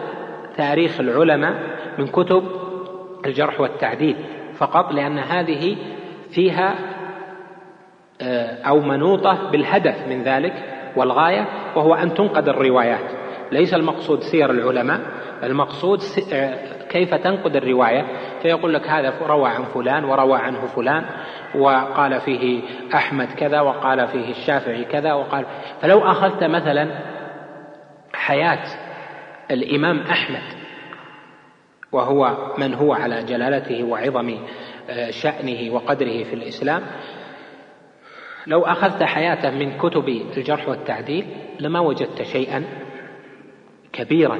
تاريخ العلماء من كتب الجرح والتعديل فقط لأن هذه فيها آه، أو منوطة بالهدف من ذلك والغاية وهو أن تنقد الروايات. ليس المقصود سير العلماء المقصود آه، كيف تنقد الرواية. فيقول لك هذا روى عن فلان وروى عنه فلان وقال فيه أحمد كذا وقال فيه الشافعي كذا وقال فلو أخذت مثلا حياة الإمام أحمد وهو من هو على جلالته وعظم آه، شأنه وقدره في الإسلام. لو أخذت حياته من كتب الجرح والتعديل لما وجدت شيئا كبيرا.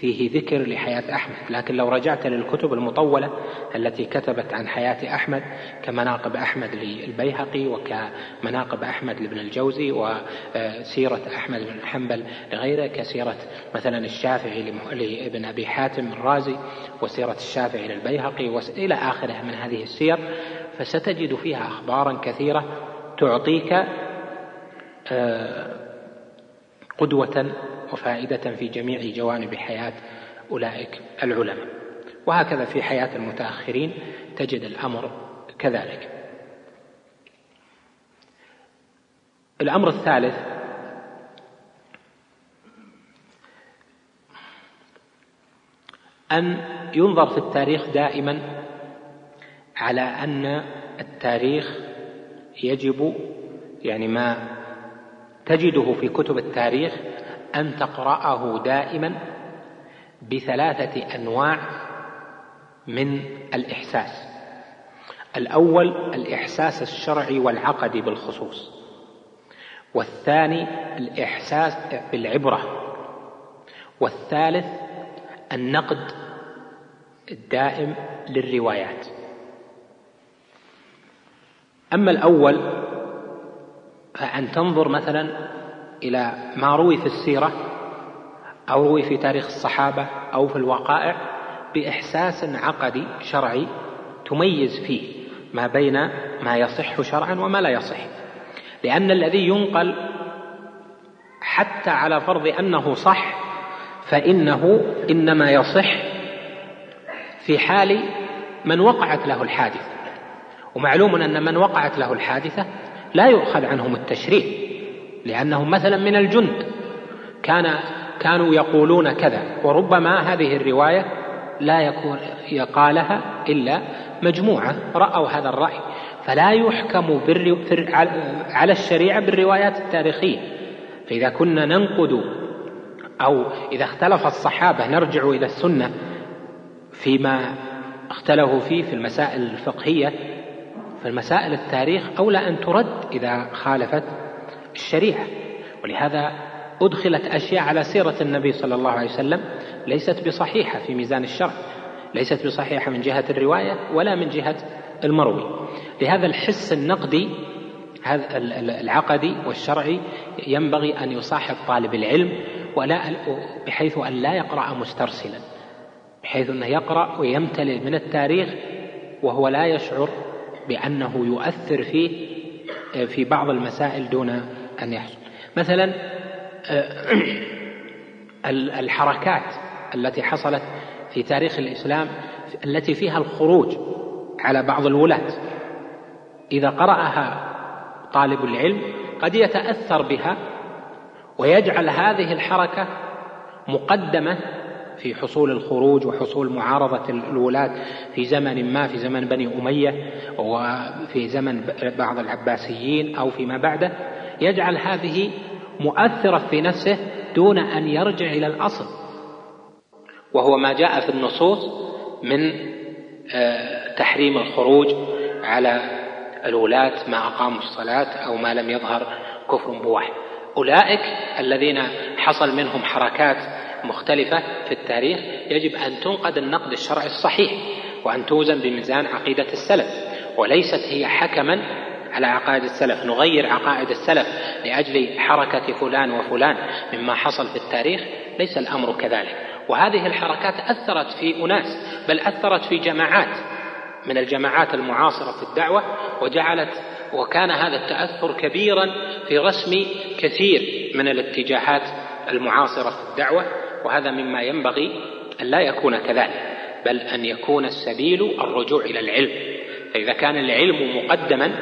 فيه ذكر لحياة أحمد. لكن لو رجعت للكتب المطولة التي كتبت عن حياة أحمد كمناقب أحمد للبيهقي وكمناقب أحمد لابن الجوزي وسيرة أحمد بن حنبل لغيره كسيرة مثلا الشافعي لابن أبي حاتم الرازي وسيرة الشافعي للبيهقي إلى آخره من هذه السير. فستجد فيها أخبارا كثيرة تعطيك آه، قدوة وفائدة في جميع جوانب حياة أولئك العلماء. وهكذا في حياة المتأخرين تجد الأمر كذلك. الأمر الثالث أن ينظر في التاريخ دائما على أن التاريخ يجب يعني ما تجده في كتب التاريخ أن تقرأه دائما بثلاثة أنواع من الإحساس. الأول الإحساس الشرعي والعقدي بالخصوص والثاني الإحساس بالعبرة والثالث النقد الدائم للروايات. أما الأول فأن تنظر مثلا إلى ما روي في السيرة أو روي في تاريخ الصحابة أو في الوقائع بإحساس عقدي شرعي تميز فيه ما بين ما يصح شرعا وما لا يصح. لأن الذي ينقل حتى على فرض أنه صح فإنه إنما يصح في حال من وقعت له الحادثة. ومعلوم أن من وقعت له الحادثة لا يؤخذ عنهم التشريع. لأنهم مثلا من الجند. كان كانوا يقولون كذا وربما هذه الرواية لا يكون يقالها إلا مجموعة رأوا هذا الرأي. فلا يحكم على الشريعة بالروايات التاريخية. فإذا كنا ننقد أو إذا اختلف الصحابة نرجع إلى السنة فيما اختلفوا فيه في المسائل الفقهية فالمسائل التاريخ أولى أن ترد إذا خالفت الشريعة ولهذا أدخلت أشياء على سيرة النبي صلى الله عليه وسلم ليست بصحيحة في ميزان الشرع. ليست بصحيحة من جهة الرواية ولا من جهة المروي. لهذا الحس النقدي هذا العقدي والشرعي ينبغي أن يصاحب طالب العلم ولا بحيث أن لا يقرأ مسترسلا بحيث أنه يقرأ ويمتلئ من التاريخ وهو لا يشعر بأنه يؤثر فيه آه، في بعض المسائل دون أن يحصل. مثلا آه، الحركات التي حصلت في تاريخ الإسلام التي فيها الخروج على بعض الولاة. إذا قرأها طالب العلم قد يتأثر بها ويجعل هذه الحركة مقدمة في حصول الخروج وحصول معارضة الولاة في زمن ما في زمن بني أمية وفي زمن بعض العباسيين أو فيما بعده. يجعل هذه مؤثرة في نفسه دون أن يرجع إلى الأصل. وهو ما جاء في النصوص من آه، تحريم الخروج على الولاة ما أقاموا الصلاة أو ما لم يظهر كفر بواح أولئك الذين حصل منهم حركات مختلفة في التاريخ يجب أن تنقد النقد الشرعي الصحيح وأن توزن بميزان عقيدة السلف وليست هي حكما على عقائد السلف نغير عقائد السلف لأجل حركة فلان وفلان مما حصل في التاريخ ليس الأمر كذلك. وهذه الحركات أثرت في أناس بل أثرت في جماعات. من الجماعات المعاصرة في الدعوة وجعلت وكان هذا التأثر كبيرا في رسم كثير من الاتجاهات المعاصرة في الدعوة. وهذا مما ينبغي أن لا يكون كذلك بل أن يكون السبيل الرجوع إلى العلم. فإذا كان العلم مقدما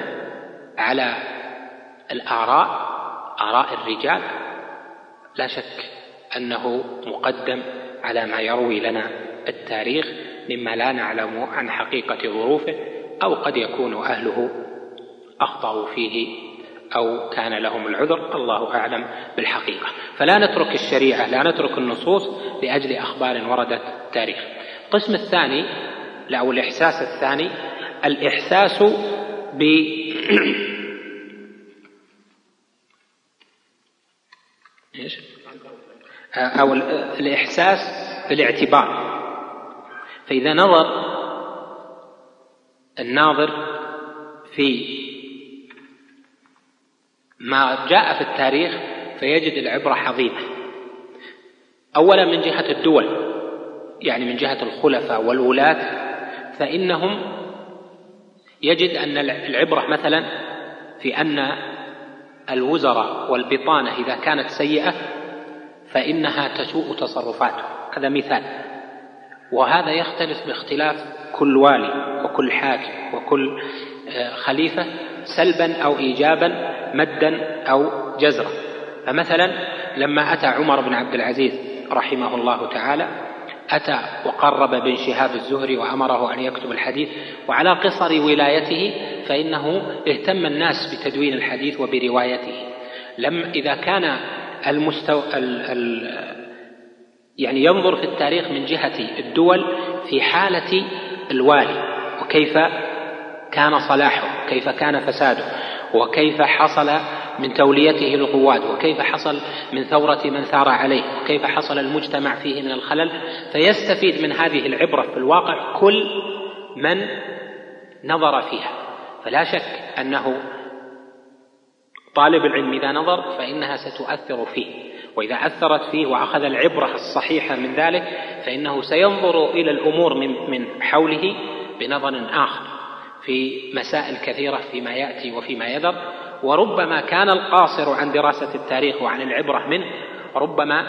على الآراء آراء الرجال. لا شك أنه مقدم على ما يروي لنا التاريخ مما لا نعلم عن حقيقة ظروفه أو قد يكون أهله أخطأوا فيه أو كان لهم العذر. الله أعلم بالحقيقة. فلا نترك الشريعة لا نترك النصوص لأجل أخبار وردت التاريخ القسم الثاني أو الإحساس الثاني الإحساس ب إيش؟ أو الإحساس بالاعتبار فإذا نظر الناظر في ما جاء في التاريخ فيجد العبرة عظيمة أولا من جهة الدول يعني من جهة الخلفاء والولاة فإنهم يجد أن العبرة مثلا في أن الوزراء والبطانة إذا كانت سيئة فإنها تسوء تصرفاته. هذا مثال. وهذا يختلف باختلاف كل والي وكل حاكم وكل آه، خليفة سلبا أو إيجابا مدا أو جزرا. فمثلا لما أتى عمر بن عبد العزيز رحمه الله تعالى أتى وقرب بن شهاب الزهري وأمره أن يكتب الحديث وعلى قصر ولايته فإنه اهتم الناس بتدوين الحديث وبروايته. لم إذا كان المستوى ال ال يعني ينظر في التاريخ من جهة الدول في حالة الوالي وكيف كان صلاحه كيف كان فساده وكيف حصل من توليته القوات وكيف حصل من ثورة من ثار عليه وكيف حصل المجتمع فيه من الخلل. فيستفيد من هذه العبرة في الواقع كل من نظر فيها. فلا شك أنه طالب العلم إذا نظر فإنها ستؤثر فيه. وإذا أثرت فيه وأخذ العبرة الصحيحة من ذلك فإنه سينظر إلى الأمور من من حوله بنظر آخر في مسائل كثيرة فيما يأتي وفيما يذر. وربما كان القاصر عن دراسة التاريخ وعن العبرة منه ربما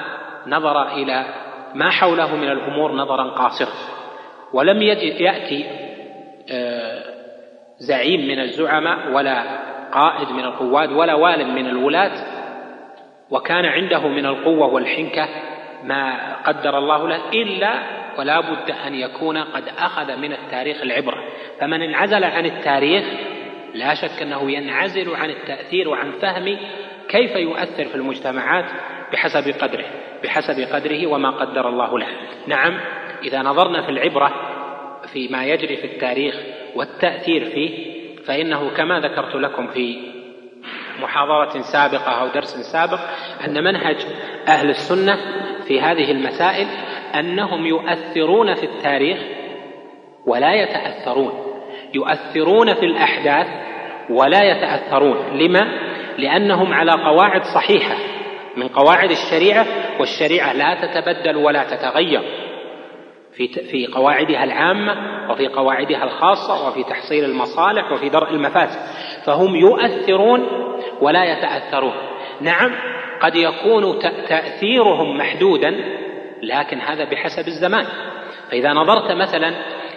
نظر إلى ما حوله من الأمور نظرا قاصرا ولم يأتي آه، زعيم من الزعماء ولا قائد من القواد ولا وال من الولاة وكان عنده من القوة والحنكة ما قدر الله له إلا ولا بد أن يكون قد أخذ من التاريخ العبرة. فمن انعزل عن التاريخ لا شك أنه ينعزل عن التأثير وعن فهم كيف يؤثر في المجتمعات بحسب قدره بحسب قدره وما قدر الله له. نعم إذا نظرنا في العبرة في ما يجري في التاريخ والتأثير فيه فإنه كما ذكرت لكم في محاضرة سابقة أو درس سابق أن منهج أهل السنة في هذه المسائل أنهم يؤثرون في التاريخ ولا يتأثرون. يؤثرون في الأحداث ولا يتأثرون. لما؟ لأنهم على قواعد صحيحة من قواعد الشريعة والشريعة لا تتبدل ولا تتغير في في قواعدها العامة وفي قواعدها الخاصة وفي تحصيل المصالح وفي درء المفاسد. فهم يؤثرون ولا يتأثرون. نعم قد يكون تأثيرهم محدودا لكن هذا بحسب الزمان. فإذا نظرت مثلا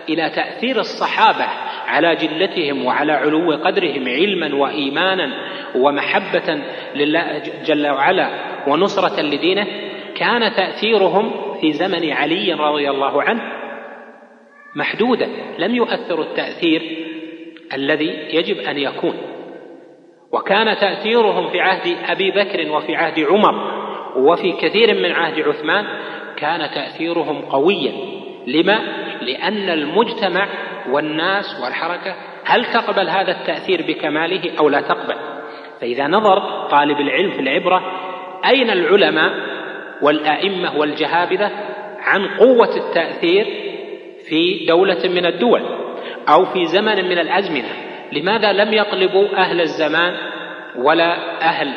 إلى تأثير الصحابة على جلتهم وعلى علو قدرهم علما وإيمانا ومحبة لله جل وعلا ونصرة لدينه كان تأثيرهم في زمن علي رضي الله عنه محدودا. لم يؤثروا التأثير الذي يجب أن يكون. وكان تأثيرهم في عهد أبي بكر وفي عهد عمر وفي كثير من عهد عثمان كان تأثيرهم قويا. لما؟ لأن المجتمع والناس والحركة هل تقبل هذا التأثير بكماله أو لا تقبل؟ فإذا نظر طالب العلم في العبرة أين العلماء والأئمة والجهابذة عن قوة التأثير في دولة من الدول أو في زمن من الأزمنة؟ لماذا لم يقلبوا أهل الزمان ولا أهل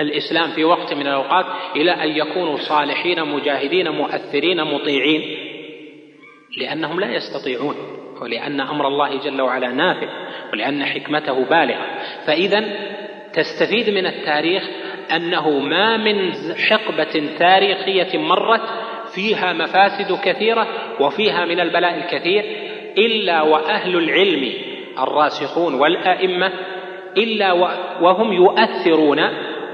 الإسلام في وقت من الأوقات إلى أن يكونوا صالحين مجاهدين مؤثرين مطيعين؟ لأنهم لا يستطيعون. ولأن أمر الله جل وعلا نافع ولأن حكمته بالغة. فإذا تستفيد من التاريخ أنه ما من حقبة تاريخية مرت فيها مفاسد كثيرة وفيها من البلاء الكثير إلا وأهل العلم الراسخون والأئمة إلا وهم يؤثرون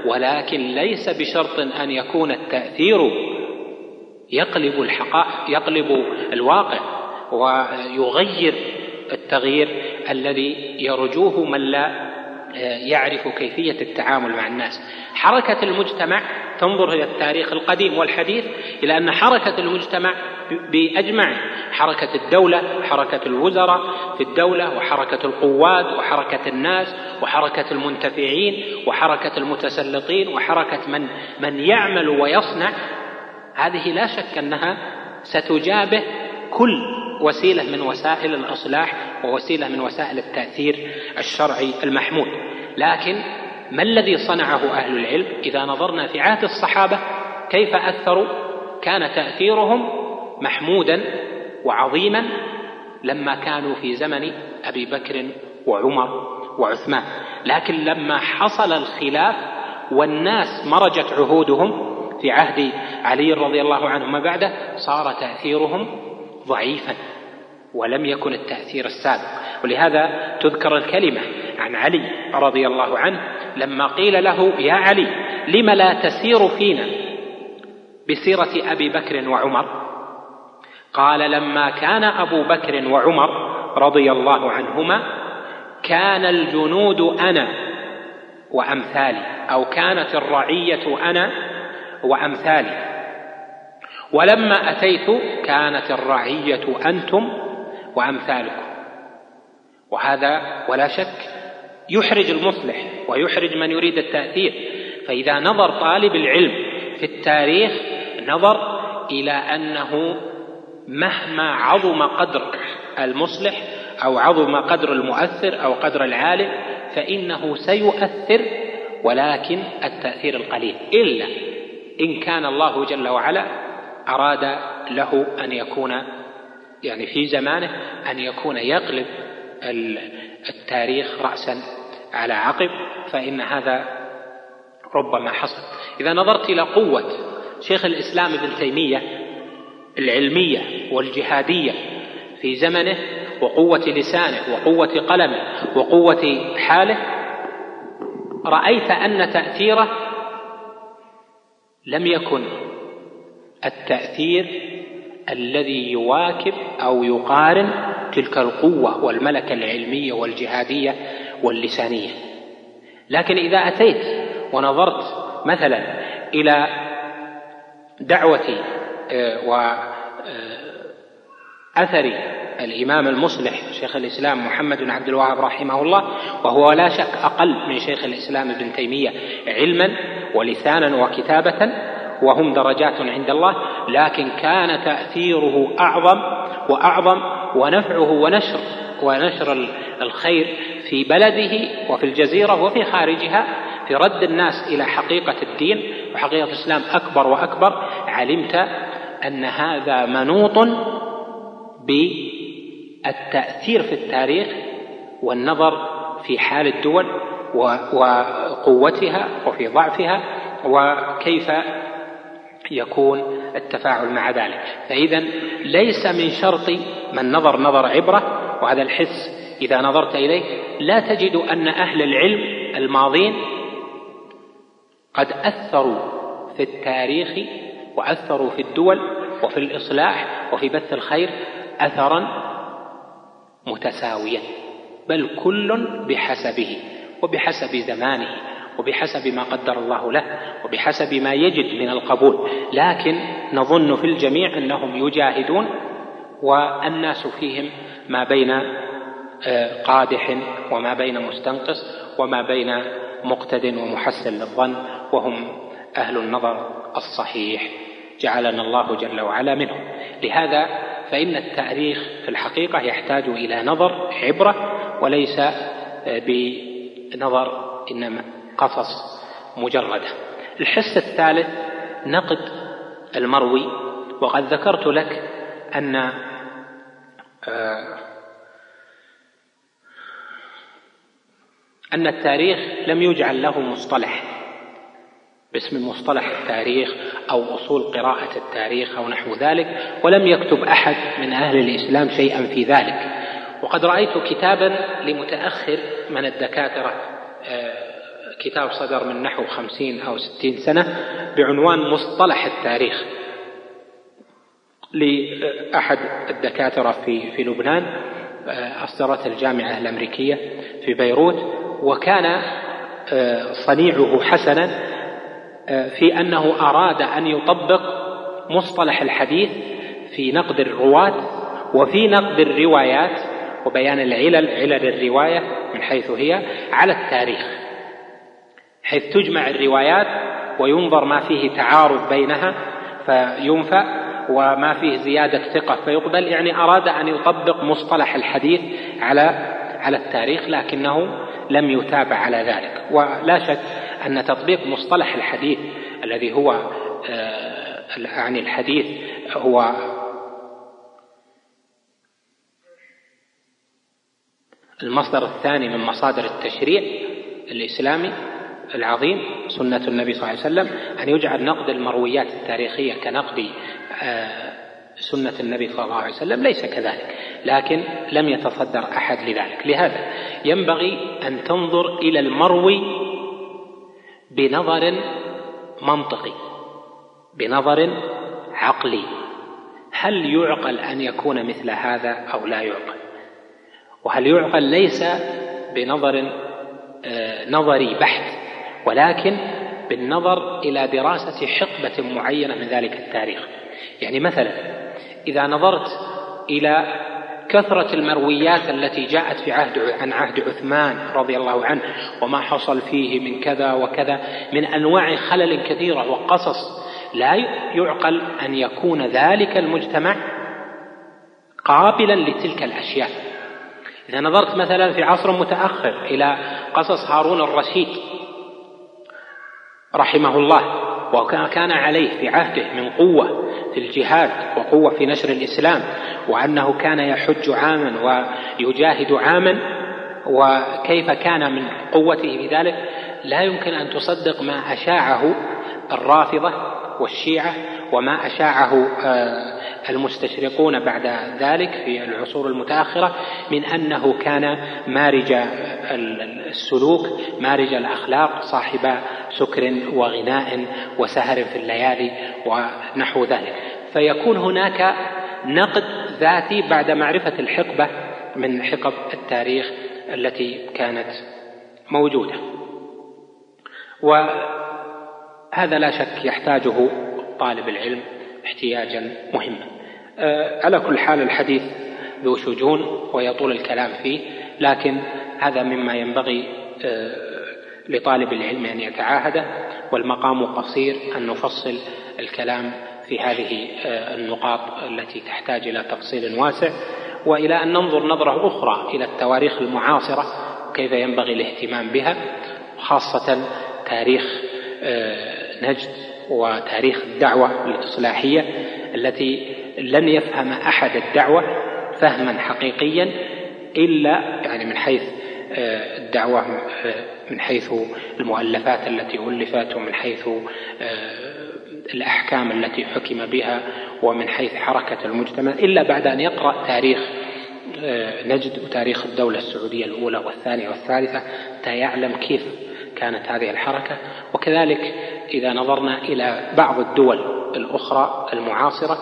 ولكن ليس بشرط أن يكون التأثير يقلب الحقائق يقلب الواقع. ويغير التغيير الذي يرجوه من لا يعرف كيفية التعامل مع الناس. حركة المجتمع تنظر إلى التاريخ القديم والحديث إلى أن حركة المجتمع بأجمعه حركة الدولة حركة الوزراء في الدولة وحركة القواد وحركة الناس وحركة المنتفعين وحركة المتسلطين وحركة من من يعمل ويصنع. هذه لا شك أنها ستجابه كل وسيلة من وسائل الإصلاح ووسيلة من وسائل التأثير الشرعي المحمود. لكن ما الذي صنعه أهل العلم؟ إذا نظرنا في عهد الصحابة كيف أثروا؟ كان تأثيرهم محمودا وعظيما لما كانوا في زمن أبي بكر وعمر وعثمان. لكن لما حصل الخلاف والناس مرجت عهودهم في عهد علي رضي الله عنه ما بعده صار تأثيرهم ضعيفا ولم يكن التأثير السابق. ولهذا تذكر الكلمة عن علي رضي الله عنه لما قيل له يا علي لم لا تسير فينا؟ بسيرة أبي بكر وعمر. قال لما كان أبو بكر وعمر رضي الله عنهما كان الجنود أنا وأمثالي أو كانت الرعية أنا وأمثالي. ولما أتيت كانت الرعية أنتم وأمثالكم. وهذا ولا شك يحرج المصلح ويحرج من يريد التأثير. فإذا نظر طالب العلم في التاريخ نظر إلى أنه مهما عظم قدر المصلح أو عظم قدر المؤثر أو قدر العالم فإنه سيؤثر ولكن التأثير القليل. إلا إن كان الله جل وعلا أراد له أن يكون يعني في زمانه أن يكون يقلب التاريخ رأسا على عقب فإن هذا ربما حصل. إذا نظرت إلى قوة شيخ الإسلام ابن تيمية العلمية والجهادية في زمنه وقوة لسانه وقوة قلمه وقوة حاله رأيت أن تأثيره لم يكن التأثير الذي يواكب أو يقارن تلك القوة والملكة العلمية والجهادية واللسانية. لكن إذا أتيت ونظرت مثلا إلى دعوة آه، وأثر آه، الإمام المصلح شيخ الإسلام محمد بن عبد الوهاب رحمه الله وهو لا شك أقل من شيخ الإسلام ابن تيمية علما ولسانا وكتابة وهم درجات عند الله لكن كان تأثيره أعظم وأعظم ونفعه ونشر ونشر الخير في بلده وفي الجزيرة وفي خارجها في رد الناس إلى حقيقة الدين. وحقيقة الإسلام أكبر وأكبر علمت أن هذا منوط بالتأثير في التاريخ والنظر في حال الدول وقوتها وفي ضعفها وكيف يكون التفاعل مع ذلك. فإذا ليس من شرط من نظر نظر عبرة وهذا الحس إذا نظرت إليه لا تجد أن أهل العلم الماضين قد أثروا في التاريخ وأثروا في الدول وفي الإصلاح وفي بث الخير أثرا متساويا بل كل بحسبه وبحسب زمانه. وبحسب ما قدر الله له وبحسب ما يجد من القبول. لكن نظن في الجميع أنهم يجاهدون والناس فيهم ما بين آه، قادح وما بين مستنقص وما بين مقتد ومحسن للظن وهم أهل النظر الصحيح. جعلنا الله جل وعلا منهم. لهذا فإن التاريخ في الحقيقة يحتاج إلى نظر عبرة وليس آه، بنظر إنما قصص مجردة. الحس الثالث نقد المروي وقد ذكرت لك أن آه، أن التاريخ لم يجعل له مصطلح. باسم مصطلح التاريخ أو أصول قراءة التاريخ أو نحو ذلك ولم يكتب أحد من أهل الإسلام شيئا في ذلك. وقد رأيت كتابا لمتأخر من الدكاترة آه، كتاب صدر من نحو خمسين أو ستين سنة بعنوان مصطلح التاريخ لأحد الدكاترة في في لبنان آه، أصدرت الجامعة الأمريكية في بيروت وكان آه، صنيعه حسنا آه، في أنه أراد أن يطبق مصطلح الحديث في نقد الرواة وفي نقد الروايات وبيان العلل علل الرواية من حيث هي على التاريخ. حيث تجمع الروايات وينظر ما فيه تعارض بينها فينفى وما فيه زيادة ثقة فيقبل يعني أراد أن يطبق مصطلح الحديث على على التاريخ لكنه لم يتابع على ذلك. ولا شك أن تطبيق مصطلح الحديث الذي هو آه، يعني الحديث هو المصدر الثاني من مصادر التشريع الإسلامي العظيم سنة النبي صلى الله عليه وسلم أن يجعل نقد المرويات التاريخية كنقد آه، سنة النبي صلى الله عليه وسلم ليس كذلك لكن لم يتصدر أحد لذلك. لهذا ينبغي أن تنظر إلى المروي بنظر منطقي بنظر عقلي. هل يعقل أن يكون مثل هذا أو لا يعقل؟ وهل يعقل ليس بنظر آه، نظري بحت؟ ولكن بالنظر إلى دراسة حقبة معينة من ذلك التاريخ. يعني مثلا إذا نظرت إلى كثرة المرويات التي جاءت في عهد عن عهد عثمان رضي الله عنه وما حصل فيه من كذا وكذا من أنواع خلل كثيرة وقصص لا يعقل أن يكون ذلك المجتمع قابلا لتلك الأشياء. إذا نظرت مثلا في عصر متأخر إلى قصص هارون الرشيد رحمه الله وكان عليه في عهده من قوة في الجهاد وقوة في نشر الإسلام وأنه كان يحج عاما ويجاهد عاما وكيف كان من قوته في ذلك؟ لا يمكن أن تصدق ما أشاعه الرافضة والشيعة وما أشاعه آه، المستشرقون بعد ذلك في العصور المتأخرة من أنه كان مارج السلوك مارج الأخلاق صاحب سكر وغناء وسهر في الليالي ونحو ذلك. فيكون هناك نقد ذاتي بعد معرفة الحقبة من حقب التاريخ التي كانت موجودة. وهذا لا شك يحتاجه طالب العلم احتياجا مهما. آه، على كل حال الحديث ذو شجون ويطول الكلام فيه لكن هذا مما ينبغي آه، لطالب العلم أن يتعاهده والمقام قصير أن نفصل الكلام في هذه آه، النقاط التي تحتاج إلى تفصيل واسع. وإلى أن ننظر نظرة أخرى إلى التواريخ المعاصرة كيف ينبغي الاهتمام بها خاصة تاريخ نجد وتاريخ الدعوة الإصلاحية التي لن يفهم أحد الدعوة فهما حقيقيا إلا يعني من حيث آه، الدعوة آه، من حيث المؤلفات التي ألفت ومن حيث آه، الأحكام التي حكم بها ومن حيث حركة المجتمع إلا بعد أن يقرأ تاريخ نجد وتاريخ الدولة السعودية الأولى والثانية والثالثة حتى يعلم كيف كانت هذه الحركة وكذلك إذا نظرنا إلى بعض الدول الأخرى المعاصرة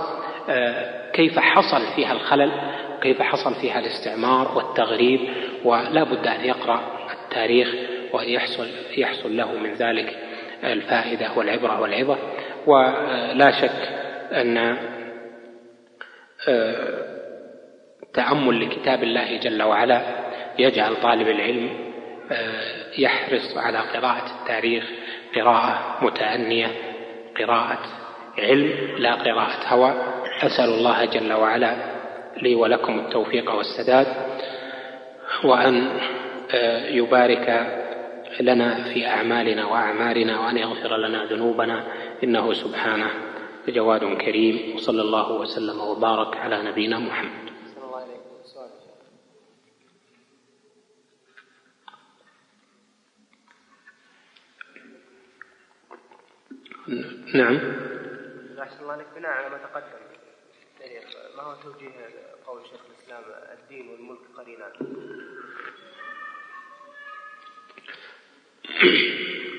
آه، كيف حصل فيها الخلل كيف حصل فيها الاستعمار والتغريب ولا بد أن يقرأ التاريخ وأن يحصل, له من ذلك الفائدة والعبرة والعظة ولا شك أن تأمل لكتاب الله جل وعلا يجعل طالب العلم يحرص على قراءة التاريخ قراءة متأنية قراءة علم لا قراءة هوى. أسأل الله جل وعلا لي ولكم التوفيق والسداد وأن يبارك لنا في أعمالنا وأعمارنا وأن يغفر لنا ذنوبنا. إنه سبحانه جواد كريم وصلى الله وسلم وبارك على نبينا محمد. نعم. أحسن الله عليك بناء على ما تقدم. يعني ما هو توجيه قول شيخ الإسلام الدين والملك قرينان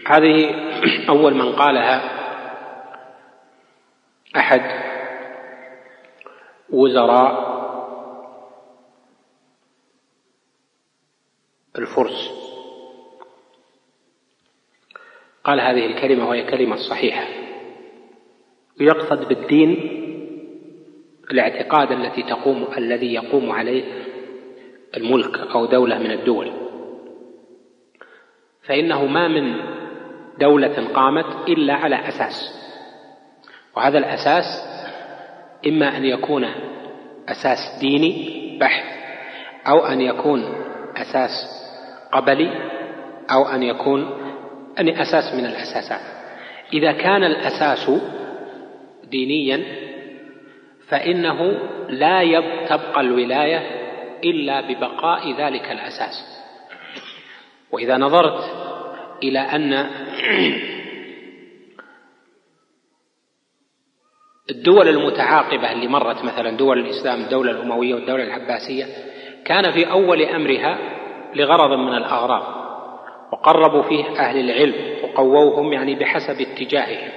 هذه أول من قالها أحد وزراء الفرس. قال هذه الكلمة وهي كلمة صحيحة. ويقصد بالدين الاعتقاد التي تقوم الذي يقوم عليه الملك أو دولة من الدول. فإنه ما من دولة قامت إلا على أساس. وهذا الأساس إما أن يكون أساس ديني بحت أو أن يكون أساس قبلي أو أن يكون أن أساس من الأساسات. إذا كان الأساس دينيا فإنه لا تبقى الولاية إلا ببقاء ذلك الأساس. وإذا نظرت إلى أن الدول المتعاقبة اللي مرت مثلا دول الإسلام الدولة الأموية والدولة العباسية كان في أول أمرها لغرض من الأغراض. وقربوا فيه أهل العلم وقووهم يعني بحسب اتجاههم.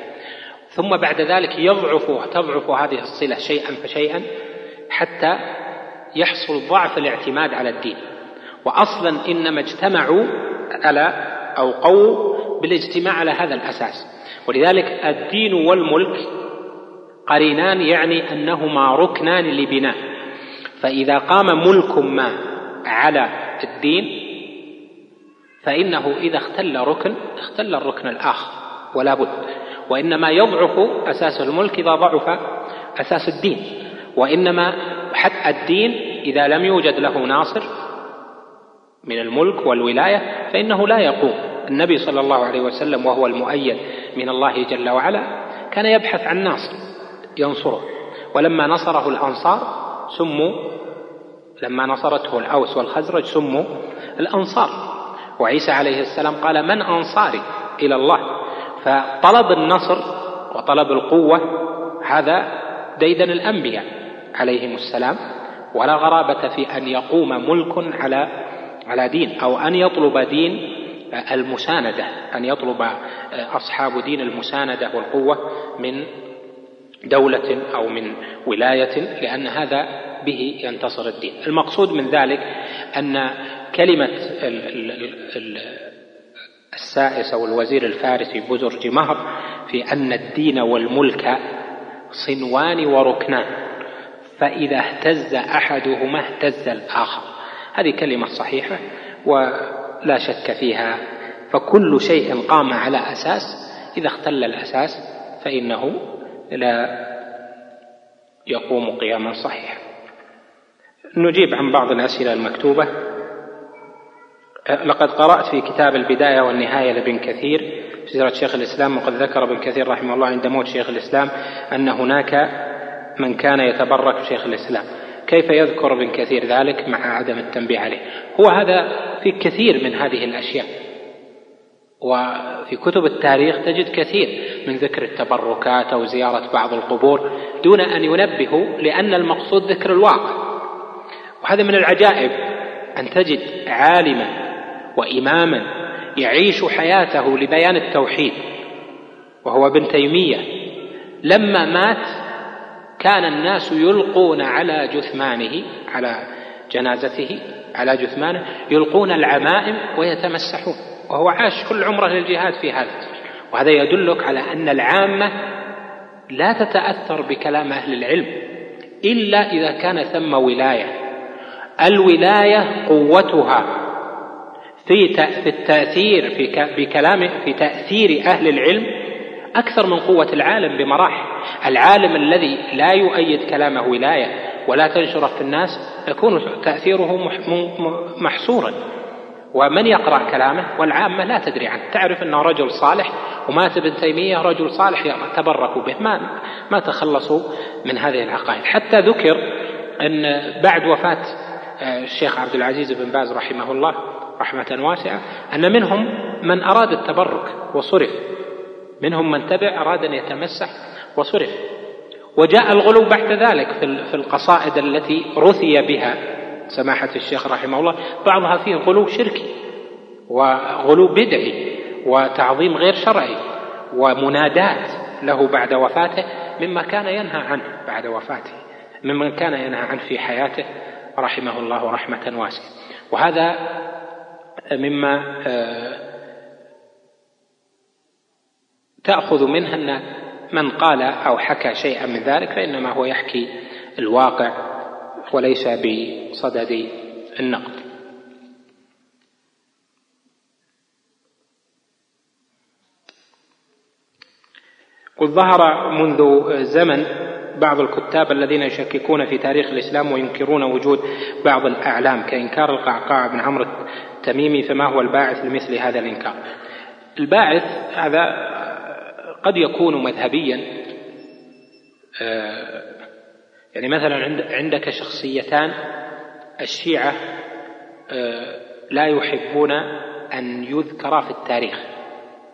ثم بعد ذلك يضعف وتضعف هذه الصلة شيئا فشيئا حتى يحصل ضعف الاعتماد على الدين. وأصلا إنما اجتمعوا على أو قووا بالاجتماع على هذا الأساس. ولذلك الدين والملك قرينان يعني أنهما ركنان لبناء. فإذا قام ملك ما على الدين فإنه إذا اختل ركن اختل الركن الآخر ولا بد. وإنما يضعف أساس الملك إذا ضعف أساس الدين. وإنما حتى الدين إذا لم يوجد له ناصر من الملك والولاية فإنه لا يقوم. النبي صلى الله عليه وسلم وهو المؤيد من الله جل وعلا كان يبحث عن ناصر ينصره. ولما نصره الأنصار سموا لما نصرته الأوس والخزرج سموا الأنصار. وعيسى عليه السلام قال من أنصاري إلى الله؟ فطلب النصر وطلب القوة هذا ديدن الأنبياء عليهم السلام ولا غرابة في أن يقوم ملك على على دين أو أن يطلب دين المساندة أن يطلب أصحاب دين المساندة والقوة من دولة أو من ولاية لأن هذا به ينتصر الدين. المقصود من ذلك أن كلمة السائس أو الوزير الفارسي بزرج مهر في أن الدين والملك صنوان وركنان فإذا اهتز أحدهما اهتز الآخر. هذه كلمة صحيحة ولا شك فيها. فكل شيء قام على أساس إذا اختل الأساس فإنه لا يقوم قياما صحيحا. نجيب عن بعض الأسئلة المكتوبة. لقد قرأت في كتاب البداية والنهاية لابن كثير في سيرة شيخ الإسلام وقد ذكر ابن كثير رحمه الله عند موت شيخ الإسلام أن هناك من كان يتبرك بشيخ الإسلام. كيف يذكر ابن كثير ذلك مع عدم التنبيه عليه؟ هو هذا في كثير من هذه الأشياء وفي كتب التاريخ تجد كثير من ذكر التبركات أو زيارة بعض القبور دون أن ينبهوا لأن المقصود ذكر الواقع. وهذا من العجائب أن تجد عالما وإماما يعيش حياته لبيان التوحيد وهو ابن تيمية. لما مات كان الناس يلقون على جثمانه على جنازته على جثمانه يلقون العمائم ويتمسحون وهو عاش كل عمره للجهاد في هذا. وهذا يدلك على أن العامة لا تتأثر بكلام أهل العلم إلا إذا كان ثم ولاية. الولاية قوتها. في في التأثير في بكلام في تأثير أهل العلم أكثر من قوة العالم بمراحل. العالم الذي لا يؤيد كلامه ولاية ولا تنشره في الناس يكون تأثيره محصورا. ومن يقرأ كلامه والعامة لا تدري عنه. تعرف أنه رجل صالح ومات ابن تيمية رجل صالح تبركوا به. ما, ما تخلصوا من هذه العقائد. حتى ذكر أن بعد وفاة آه، الشيخ عبد العزيز بن باز رحمه الله رحمة واسعة أن منهم من أراد التبرك وصرف منهم من تبع أراد أن يتمسح وصرف. وجاء الغلو بعد ذلك في القصائد التي رثي بها سماحة الشيخ رحمه الله. بعضها فيه غلو شركي وغلو بدعي وتعظيم غير شرعي ومنادات له بعد وفاته مما كان ينهى عنه بعد وفاته ممن كان ينهى عنه في حياته رحمه الله رحمة واسعة. وهذا مما آه، تأخذ منها أن من قال أو حكى شيئا من ذلك فإنما هو يحكي الواقع وليس بصدد النقد. قل ظهر منذ زمن بعض الكتاب الذين يشككون في تاريخ الإسلام وينكرون وجود بعض الأعلام كإنكار القعقاع بن عمرو التميمي فما هو الباعث لمثل هذا الإنكار. الباعث هذا قد يكون مذهبيا آه، يعني مثلا عندك شخصيتان الشيعة آه، لا يحبون أن يذكرا في التاريخ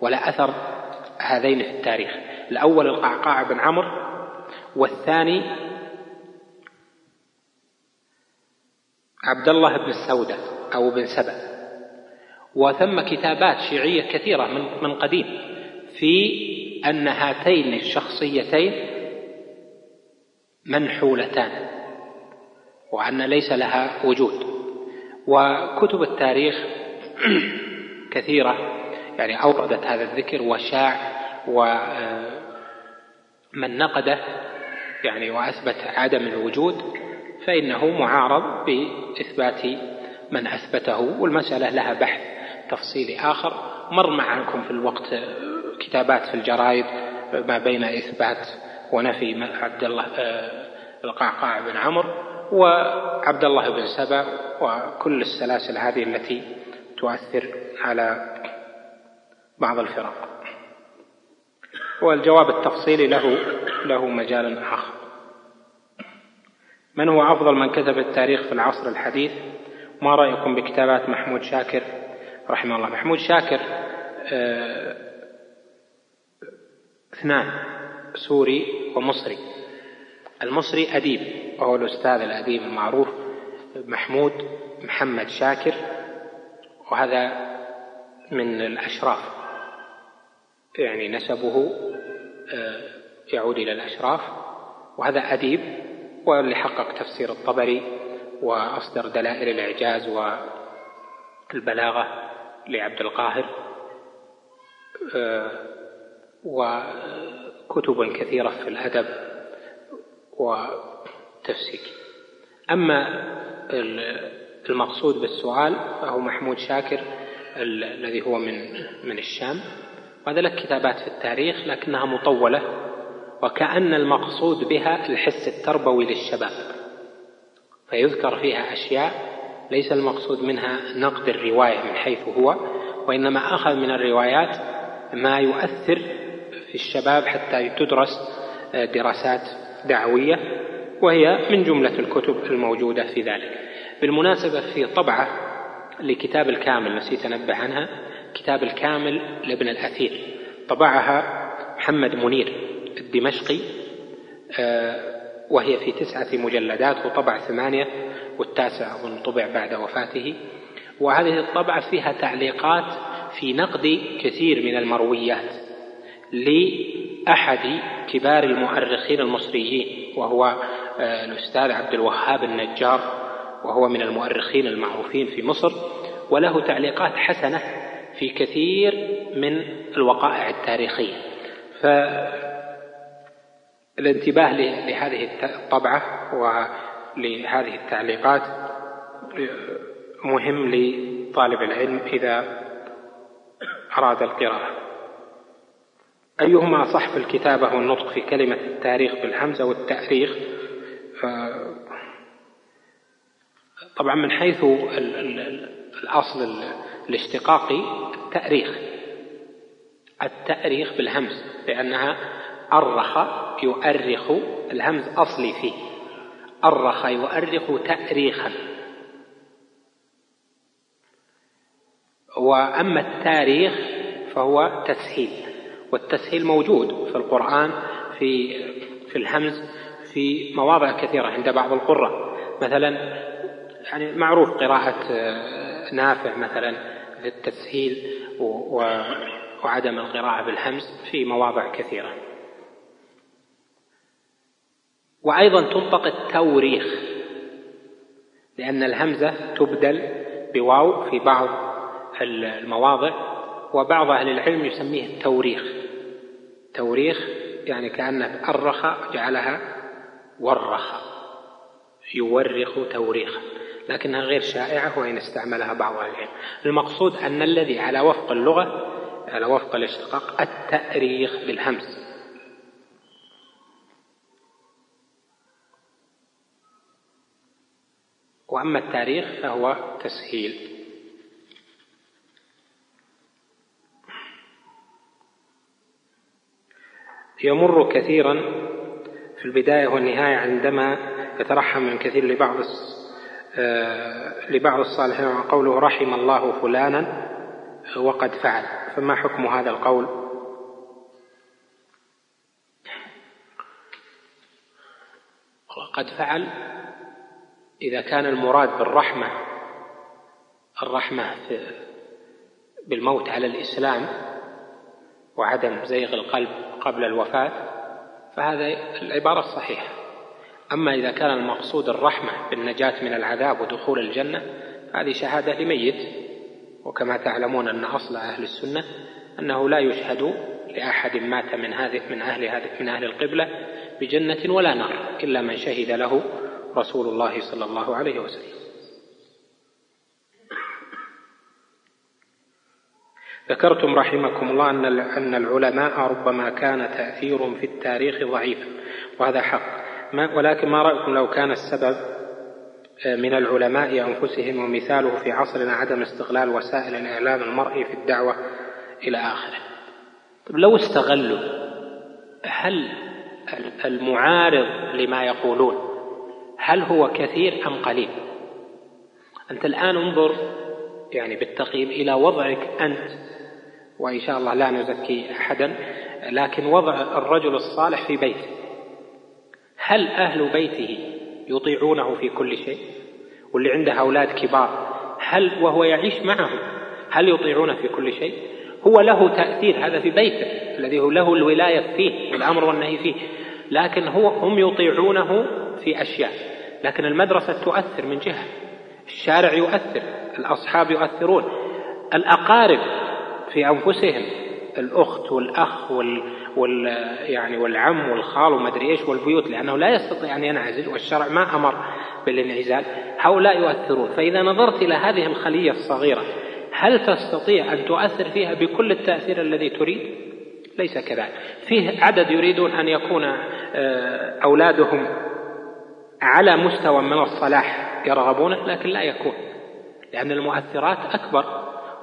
ولا أثر هذين في التاريخ. الأول القعقاع بن عمرو والثاني عبد الله بن السودة أو بن سبأ. وثم كتابات شيعية كثيرة من من قديم في أن هاتين الشخصيتين منحولتان وأن ليس لها وجود. وكتب التاريخ كثيرة يعني أوردت هذا الذكر وشاع ومن نقده يعني وأثبت عدم الوجود فإنه معارض بإثبات من أثبته والمسألة لها بحث. تفصيلي آخر. مر معكم في الوقت كتابات في الجرائد ما بين إثبات ونفي عبد الله آه، القعقاع بن عمرو وعبد الله بن سبأ وكل السلاسل هذه التي تؤثر على بعض الفرق. والجواب التفصيلي له له مجال آخر. من هو أفضل من كتب التاريخ في العصر الحديث؟ ما رأيكم بكتابات محمود شاكر؟ رحمه الله. محمود شاكر آه، اثنان سوري ومصري. المصري أديب وهو الأستاذ الأديب المعروف محمود محمد شاكر وهذا من الأشراف. يعني نسبه آه، يعود إلى الأشراف. وهذا أديب واللي حقق تفسير الطبري وأصدر دلائل الإعجاز والبلاغة. لعبد القاهر آه، وكتب كثيرة في الأدب وتفسير. أما المقصود بالسؤال فهو محمود شاكر الذي هو من من الشام. وهذا له كتابات في التاريخ لكنها مطولة وكأن المقصود بها الحس التربوي للشباب. فيذكر فيها أشياء ليس المقصود منها نقد الرواية من حيث هو وإنما أخذ من الروايات ما يؤثر في الشباب حتى تدرس دراسات دعوية وهي من جملة الكتب الموجودة في ذلك. بالمناسبة في طبعة لكتاب الكامل نسيت أنبه عنها كتاب الكامل لابن الأثير طبعها محمد منير الدمشقي آه، وهي في تسعة مجلدات وطبع ثمانية والتاسع أظن طبع بعد وفاته. وهذه الطبعة فيها تعليقات في نقد كثير من المرويات لأحد كبار المؤرخين المصريين وهو آه، الأستاذ عبد الوهاب النجار وهو من المؤرخين المعروفين في مصر. وله تعليقات حسنة في كثير من الوقائع التاريخية. فالانتباه لهذه الطبعة ولهذه التعليقات مهم لطالب العلم إذا أراد القراءة. أيهما صح في الكتابة والنطق في كلمة التاريخ بالهمزة والتأريخ؟ طبعا من حيث الأصل الاشتقاقي التأريخ. التأريخ بالهمز لأنها أرخ يؤرخ الهمز أصلي فيه. أرخ يؤرخ تأريخا. وأما التاريخ فهو تسهيل والتسهيل موجود في القرآن في في الهمز في مواضع كثيرة عند بعض القراء. مثلا يعني معروف قراءة نافع مثلا للتسهيل وعدم القراءة بالهمز في مواضع كثيرة. وأيضا تنطق التوريخ لأن الهمزة تبدل بواو في بعض المواضع وبعض أهل العلم يسميه التوريخ. توريخ يعني كأنه أرخ جعلها ورخ يورخ توريخا لكنها غير شائعة وإن استعملها بعض أهل العلم. المقصود أن الذي على وفق اللغة على وفق الاشتقاق التأريخ بالهمس وأما التاريخ فهو تسهيل. يمر كثيرا في البداية والنهاية عندما يترحم من كثير لبعض آه، لبعض الصالحين قوله رحم الله فلانا وقد فعل. فما حكم هذا القول؟ قد فعل إذا كان المراد بالرحمة الرحمة بالموت على الإسلام وعدم زيغ القلب قبل الوفاة فهذا العبارة الصحيحة أما إذا كان المقصود الرحمة بالنجاة من العذاب ودخول الجنة هذه شهادة لميت. وكما تعلمون أن أصل أهل السنة أنه لا يشهد لأحد مات من هذه من أهل هذه من أهل القبلة بجنة ولا نار إلا من شهد له رسول الله صلى الله عليه وسلم. ذكرتم رحمكم الله أن العلماء ربما كان تأثير في التاريخ ضعيفا وهذا حق. ولكن ما رأيكم لو كان السبب آه، من العلماء أنفسهم ومثاله في عصرنا عدم استغلال وسائل الإعلام المرئي في الدعوة إلى آخره؟ طيب لو استغلوا هل المعارض لما يقولون هل هو كثير أم قليل؟ أنت الآن انظر يعني بالتقييم إلى وضعك أنت وإن شاء الله لا نزكي أحدا لكن وضع الرجل الصالح في بيته هل أهل بيته يطيعونه في كل شيء؟ واللي عنده أولاد كبار هل وهو يعيش معهم هل يطيعونه في كل شيء؟ هو له تأثير هذا في بيته الذي هو له الولاية فيه والأمر والنهي فيه. لكن هو هم يطيعونه في أشياء. لكن المدرسة تؤثر من جهة. الشارع يؤثر الأصحاب يؤثرون. الأقارب في أنفسهم الأخت والأخ وال, وال يعني والعم والخال وما أدري إيش والبيوت لأنه لا يستطيع أن ينعزل والشرع ما أمر بالانعزال هؤلاء يؤثرون. فإذا نظرت إلى هذه الخلية الصغيرة هل تستطيع أن تؤثر فيها بكل التأثير الذي تريد؟ ليس كذلك. فيه عدد يريدون أن يكون آه، أولادهم على مستوى من الصلاح يرغبونه لكن لا يكون لأن المؤثرات أكبر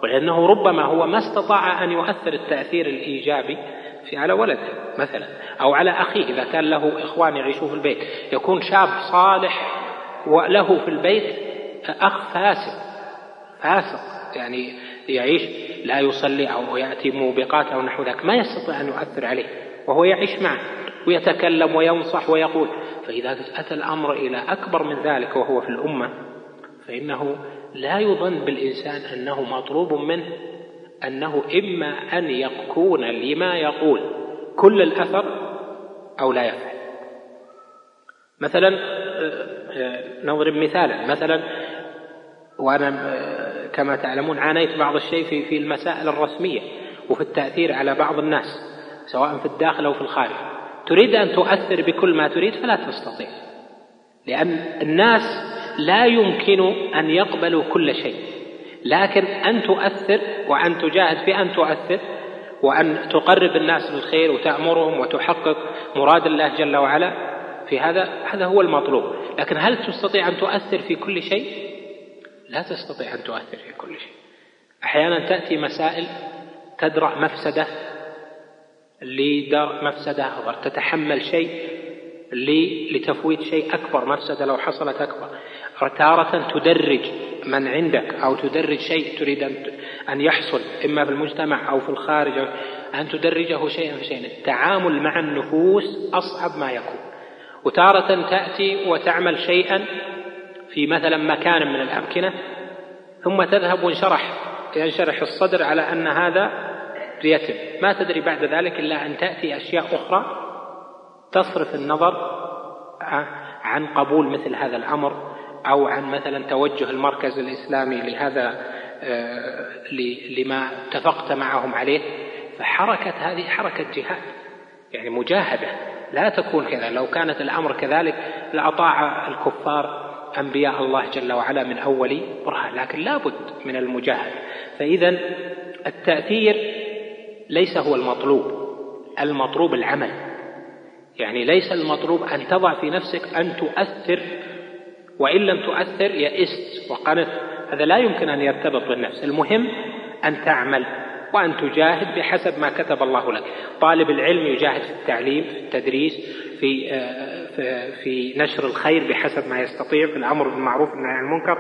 ولأنه ربما هو ما استطاع أن يؤثر التأثير الإيجابي في على ولده مثلا أو على أخيه إذا كان له إخوان يعيشون في البيت. يكون شاب صالح وله في البيت أخ فاسق فاسق يعني يعيش لا يصلي أو يأتي موبقات أو نحو ذلك ما يستطيع أن يؤثر عليه وهو يعيش معه ويتكلم وينصح ويقول. فإذا أتى الأمر إلى أكبر من ذلك وهو في الأمة فإنه لا يظن بالإنسان أنه مطلوب منه أنه إما أن يكون لما يقول كل الأثر أو لا يفعل. مثلا آه، آه، نضرب مثالا مثلا وأنا آه، كما تعلمون عانيت بعض الشيء في في المسائل الرسمية وفي التأثير على بعض الناس سواء في الداخل أو في الخارج. تريد أن تؤثر بكل ما تريد فلا تستطيع لأن الناس لا يمكن أن يقبلوا كل شيء. لكن أن تؤثر وأن تجاهد في أن تؤثر وأن تقرب الناس للخير وتأمرهم وتحقق مراد الله جل وعلا في هذا هذا هو المطلوب. لكن هل تستطيع أن تؤثر في كل شيء؟ لا تستطيع أن تؤثر في كل شيء. أحيانا تأتي مسائل تدرأ مفسدة لدرء مفسدة أكبر تتحمل شيء لتفويت شيء أكبر مفسدة لو حصلت أكبر. تارة تدرج من عندك أو تدرج شيء تريد أن يحصل إما في المجتمع أو في الخارج أن تدرجه شيئا فشيئا التعامل مع النفوس أصعب ما يكون. وتارة تأتي وتعمل شيئا في مثلا مكان من الأمكنة ثم تذهب وانشرح ينشرح الصدر على أن هذا يتم ما تدري بعد ذلك إلا أن تأتي أشياء أخرى تصرف النظر عن قبول مثل هذا الأمر أو عن مثلا توجه المركز الإسلامي لهذا آه، لما اتفقت معهم عليه. فحركة هذه حركة جهاد يعني مجاهدة. لا تكون كذا. لو كانت الأمر كذلك لأطاع الكفار أنبياء الله جل وعلا من أول برهان لكن لا بد من المجاهدة فإذا التأثير ليس هو المطلوب المطلوب العمل. يعني ليس المطلوب أن تضع في نفسك أن تؤثر وإن لم تؤثر يئست وقنت. هذا لا يمكن أن يرتبط بالنفس. المهم أن تعمل وأن تجاهد بحسب ما كتب الله لك. طالب العلم يجاهد في التعليم في التدريس. في آه، في نشر الخير بحسب ما يستطيع في الأمر بالمعروف والنهي عن المنكر.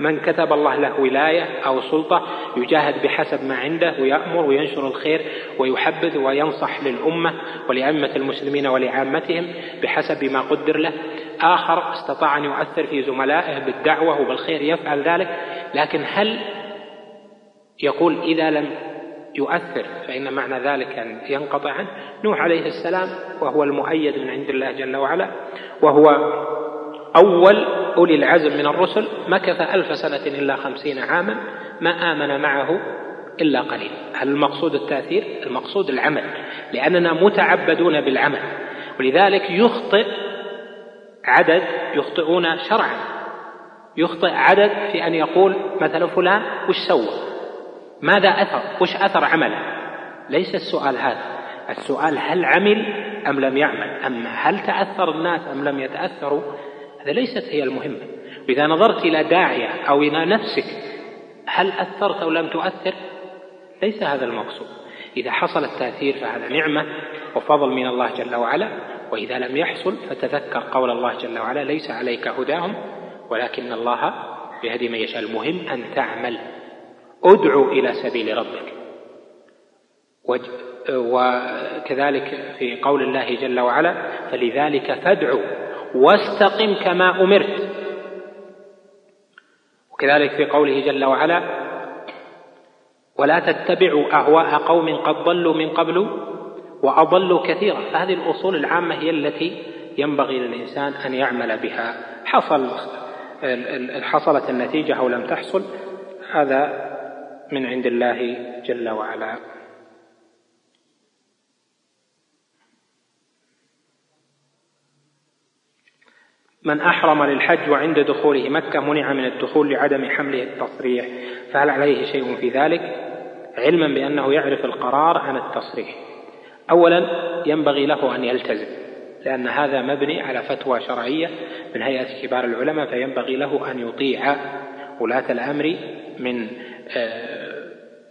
من كتب الله له ولاية أو سلطة يجاهد بحسب ما عنده ويأمر وينشر الخير ويحبذ وينصح للأمة ولأئمة المسلمين ولعامتهم بحسب ما قدر له. آخر استطاع أن يؤثر في زملائه بالدعوة وبالخير يفعل ذلك. لكن هل يقول إذا لم يؤثر فإن معنى ذلك أن ينقطع عنه. نوح عليه السلام وهو المؤيد من عند الله جل وعلا وهو أول أولي العزم من الرسل مكث ألف سنة إلا خمسين عاما ما آمن معه إلا قليل. هل المقصود التأثير؟ المقصود العمل لأننا متعبدون بالعمل ولذلك يخطئ عدد يخطئون شرعا. يخطئ عدد في أن يقول مثلا فلان وش سوى؟ ماذا أثر؟ وش أثر عمله؟ ليس السؤال هذا. السؤال هل عمل أم لم يعمل؟ أما هل تأثر الناس أم لم يتأثروا؟ هذا ليست هي المهمة. وإذا نظرت إلى داعية أو إلى نفسك هل أثرت أو لم تؤثر؟ ليس هذا المقصود. إذا حصل التأثير فهذا نعمة وفضل من الله جل وعلا وإذا لم يحصل فتذكر قول الله جل وعلا ليس عليك هداهم ولكن الله يهدي من يشاء. المهم أن تعمل. ادعو إلى سبيل ربك. وكذلك في قول الله جل وعلا فلذلك فادعو واستقم كما أمرت. وكذلك في قوله جل وعلا ولا تتبعوا أهواء قوم قد ضلوا من قبل وأضلوا كثيرا. فهذه الأصول العامة هي التي ينبغي للإنسان أن يعمل بها. حصل حصلت النتيجة أو لم تحصل هذا من عند الله جل وعلا. من أحرم للحج وعند دخوله مكة منع من الدخول لعدم حمله التصريح فهل عليه شيء في ذلك؟ علما بأنه يعرف القرار عن التصريح. أولا ينبغي له أن يلتزم لأن هذا مبني على فتوى شرعية من هيئة كبار العلماء فينبغي له أن يطيع ولاة الأمر من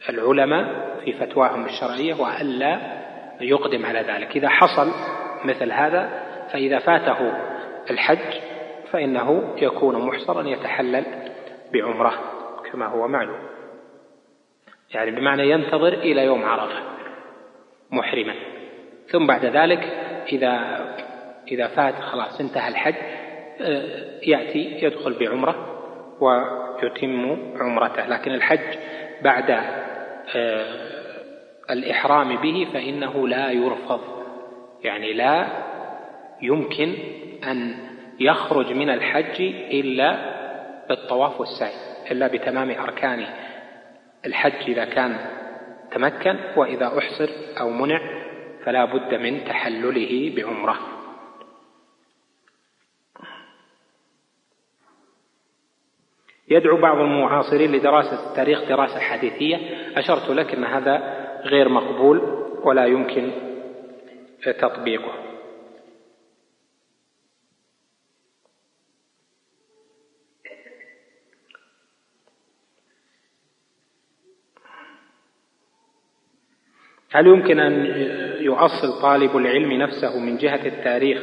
العلماء في فتواهم الشرعية وألا يقدم على ذلك. إذا حصل مثل هذا فإذا فاته الحج فإنه يكون محصرا يتحلل بعمرة كما هو معلوم. يعني بمعنى ينتظر إلى يوم عرفة محرما. ثم بعد ذلك إذا إذا فات خلاص انتهى الحج آه، يأتي يدخل بعمرة ويتم عمرته لكن الحج بعد آه، الإحرام به فإنه لا يرفض. يعني لا يمكن أن يخرج من الحج إلا بالطواف والسعي إلا بتمام أركان الحج إذا كان تمكن وإذا أحصر أو منع فلا بد من تحلله بعمرة. يدعو بعض المعاصرين لدراسة التاريخ دراسة حديثية. أشرت لك أن هذا غير مقبول ولا يمكن تطبيقه. هل يمكن أن يؤصل طالب العلم نفسه من جهة التاريخ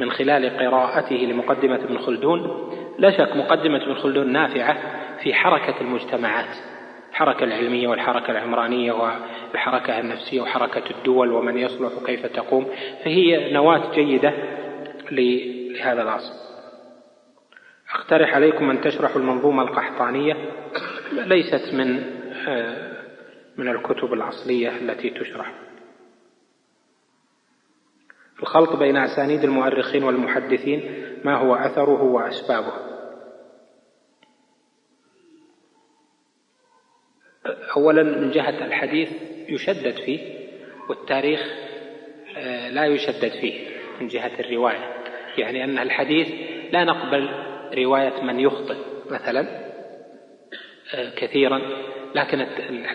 من خلال قراءته لمقدمة ابن خلدون؟ لا شك مقدمة ابن خلدون نافعة في حركة المجتمعات الحركة العلمية والحركة العمرانية والحركة النفسية وحركة الدول ومن يصلح كيف تقوم فهي نواة جيدة لهذا الأصل أقترح عليكم أن تشرحوا المنظومة القحطانية ليست من آه، من الكتب الأصلية التي تشرح. الخلط بين أسانيد المؤرخين والمحدثين ما هو أثره وأسبابه. أولا من جهة الحديث يشدد فيه والتاريخ آه، لا يشدد فيه من جهة الرواية. يعني أن الحديث لا نقبل رواية من يخطئ مثلا آه، كثيرا لكن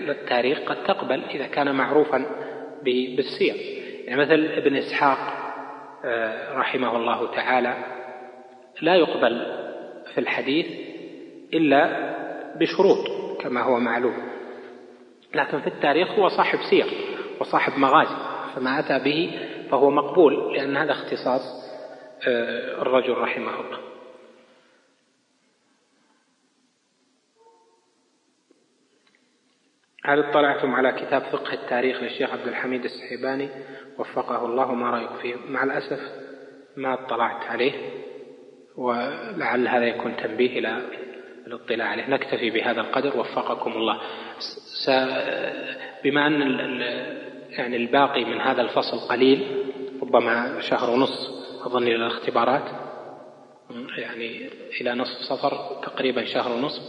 التاريخ قد تقبل إذا كان معروفا بالسير يعني مثل ابن إسحاق آه، رحمه الله تعالى لا يقبل في الحديث إلا بشروط كما هو معلوم. لكن في التاريخ هو صاحب سير وصاحب مغازي فما أتى به فهو مقبول لأن هذا اختصاص آه، الرجل رحمه الله. هل اطلعتم على كتاب فقه التاريخ للشيخ عبد الحميد السحيباني وفقه الله ما رأيك فيه. مع الأسف ما اطلعت عليه ولعل هذا يكون تنبيه إلى الاطلاع عليه. نكتفي بهذا القدر. وفقكم الله. س... بما أن ال... يعني الباقي من هذا الفصل قليل ربما شهر ونصف أظن إلى الاختبارات يعني إلى نصف صفر تقريبا شهر ونصف.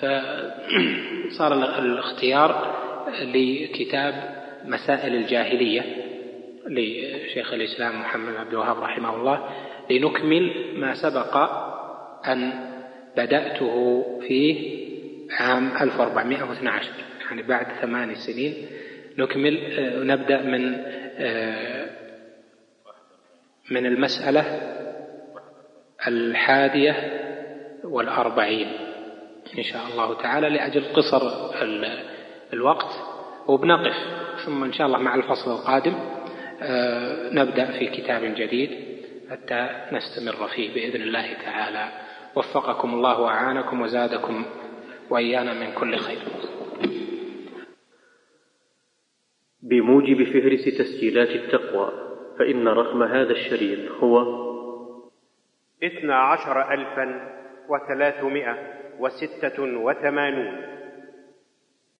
فصار الاختيار لكتاب مسائل الجاهلية لشيخ الإسلام محمد عبد الوهاب رحمه الله لنكمل ما سبق أن بدأته فيه عام 1412 يعني بعد ثمان سنين. نكمل آه، نبدأ من آه، من المسألة الحادية والأربعين. إن شاء الله تعالى لأجل قصر الوقت. وبنقف ثم إن شاء الله مع الفصل القادم. آه، نبدأ في كتاب جديد حتى نستمر فيه بإذن الله تعالى. وفقكم الله وأعانكم وزادكم وإيانا من كل خير. بموجب فهرس تسجيلات التقوى فإن رقم هذا الشريط هو اثنا عشر ألفا وثلاثمائة. وستة وثمانون.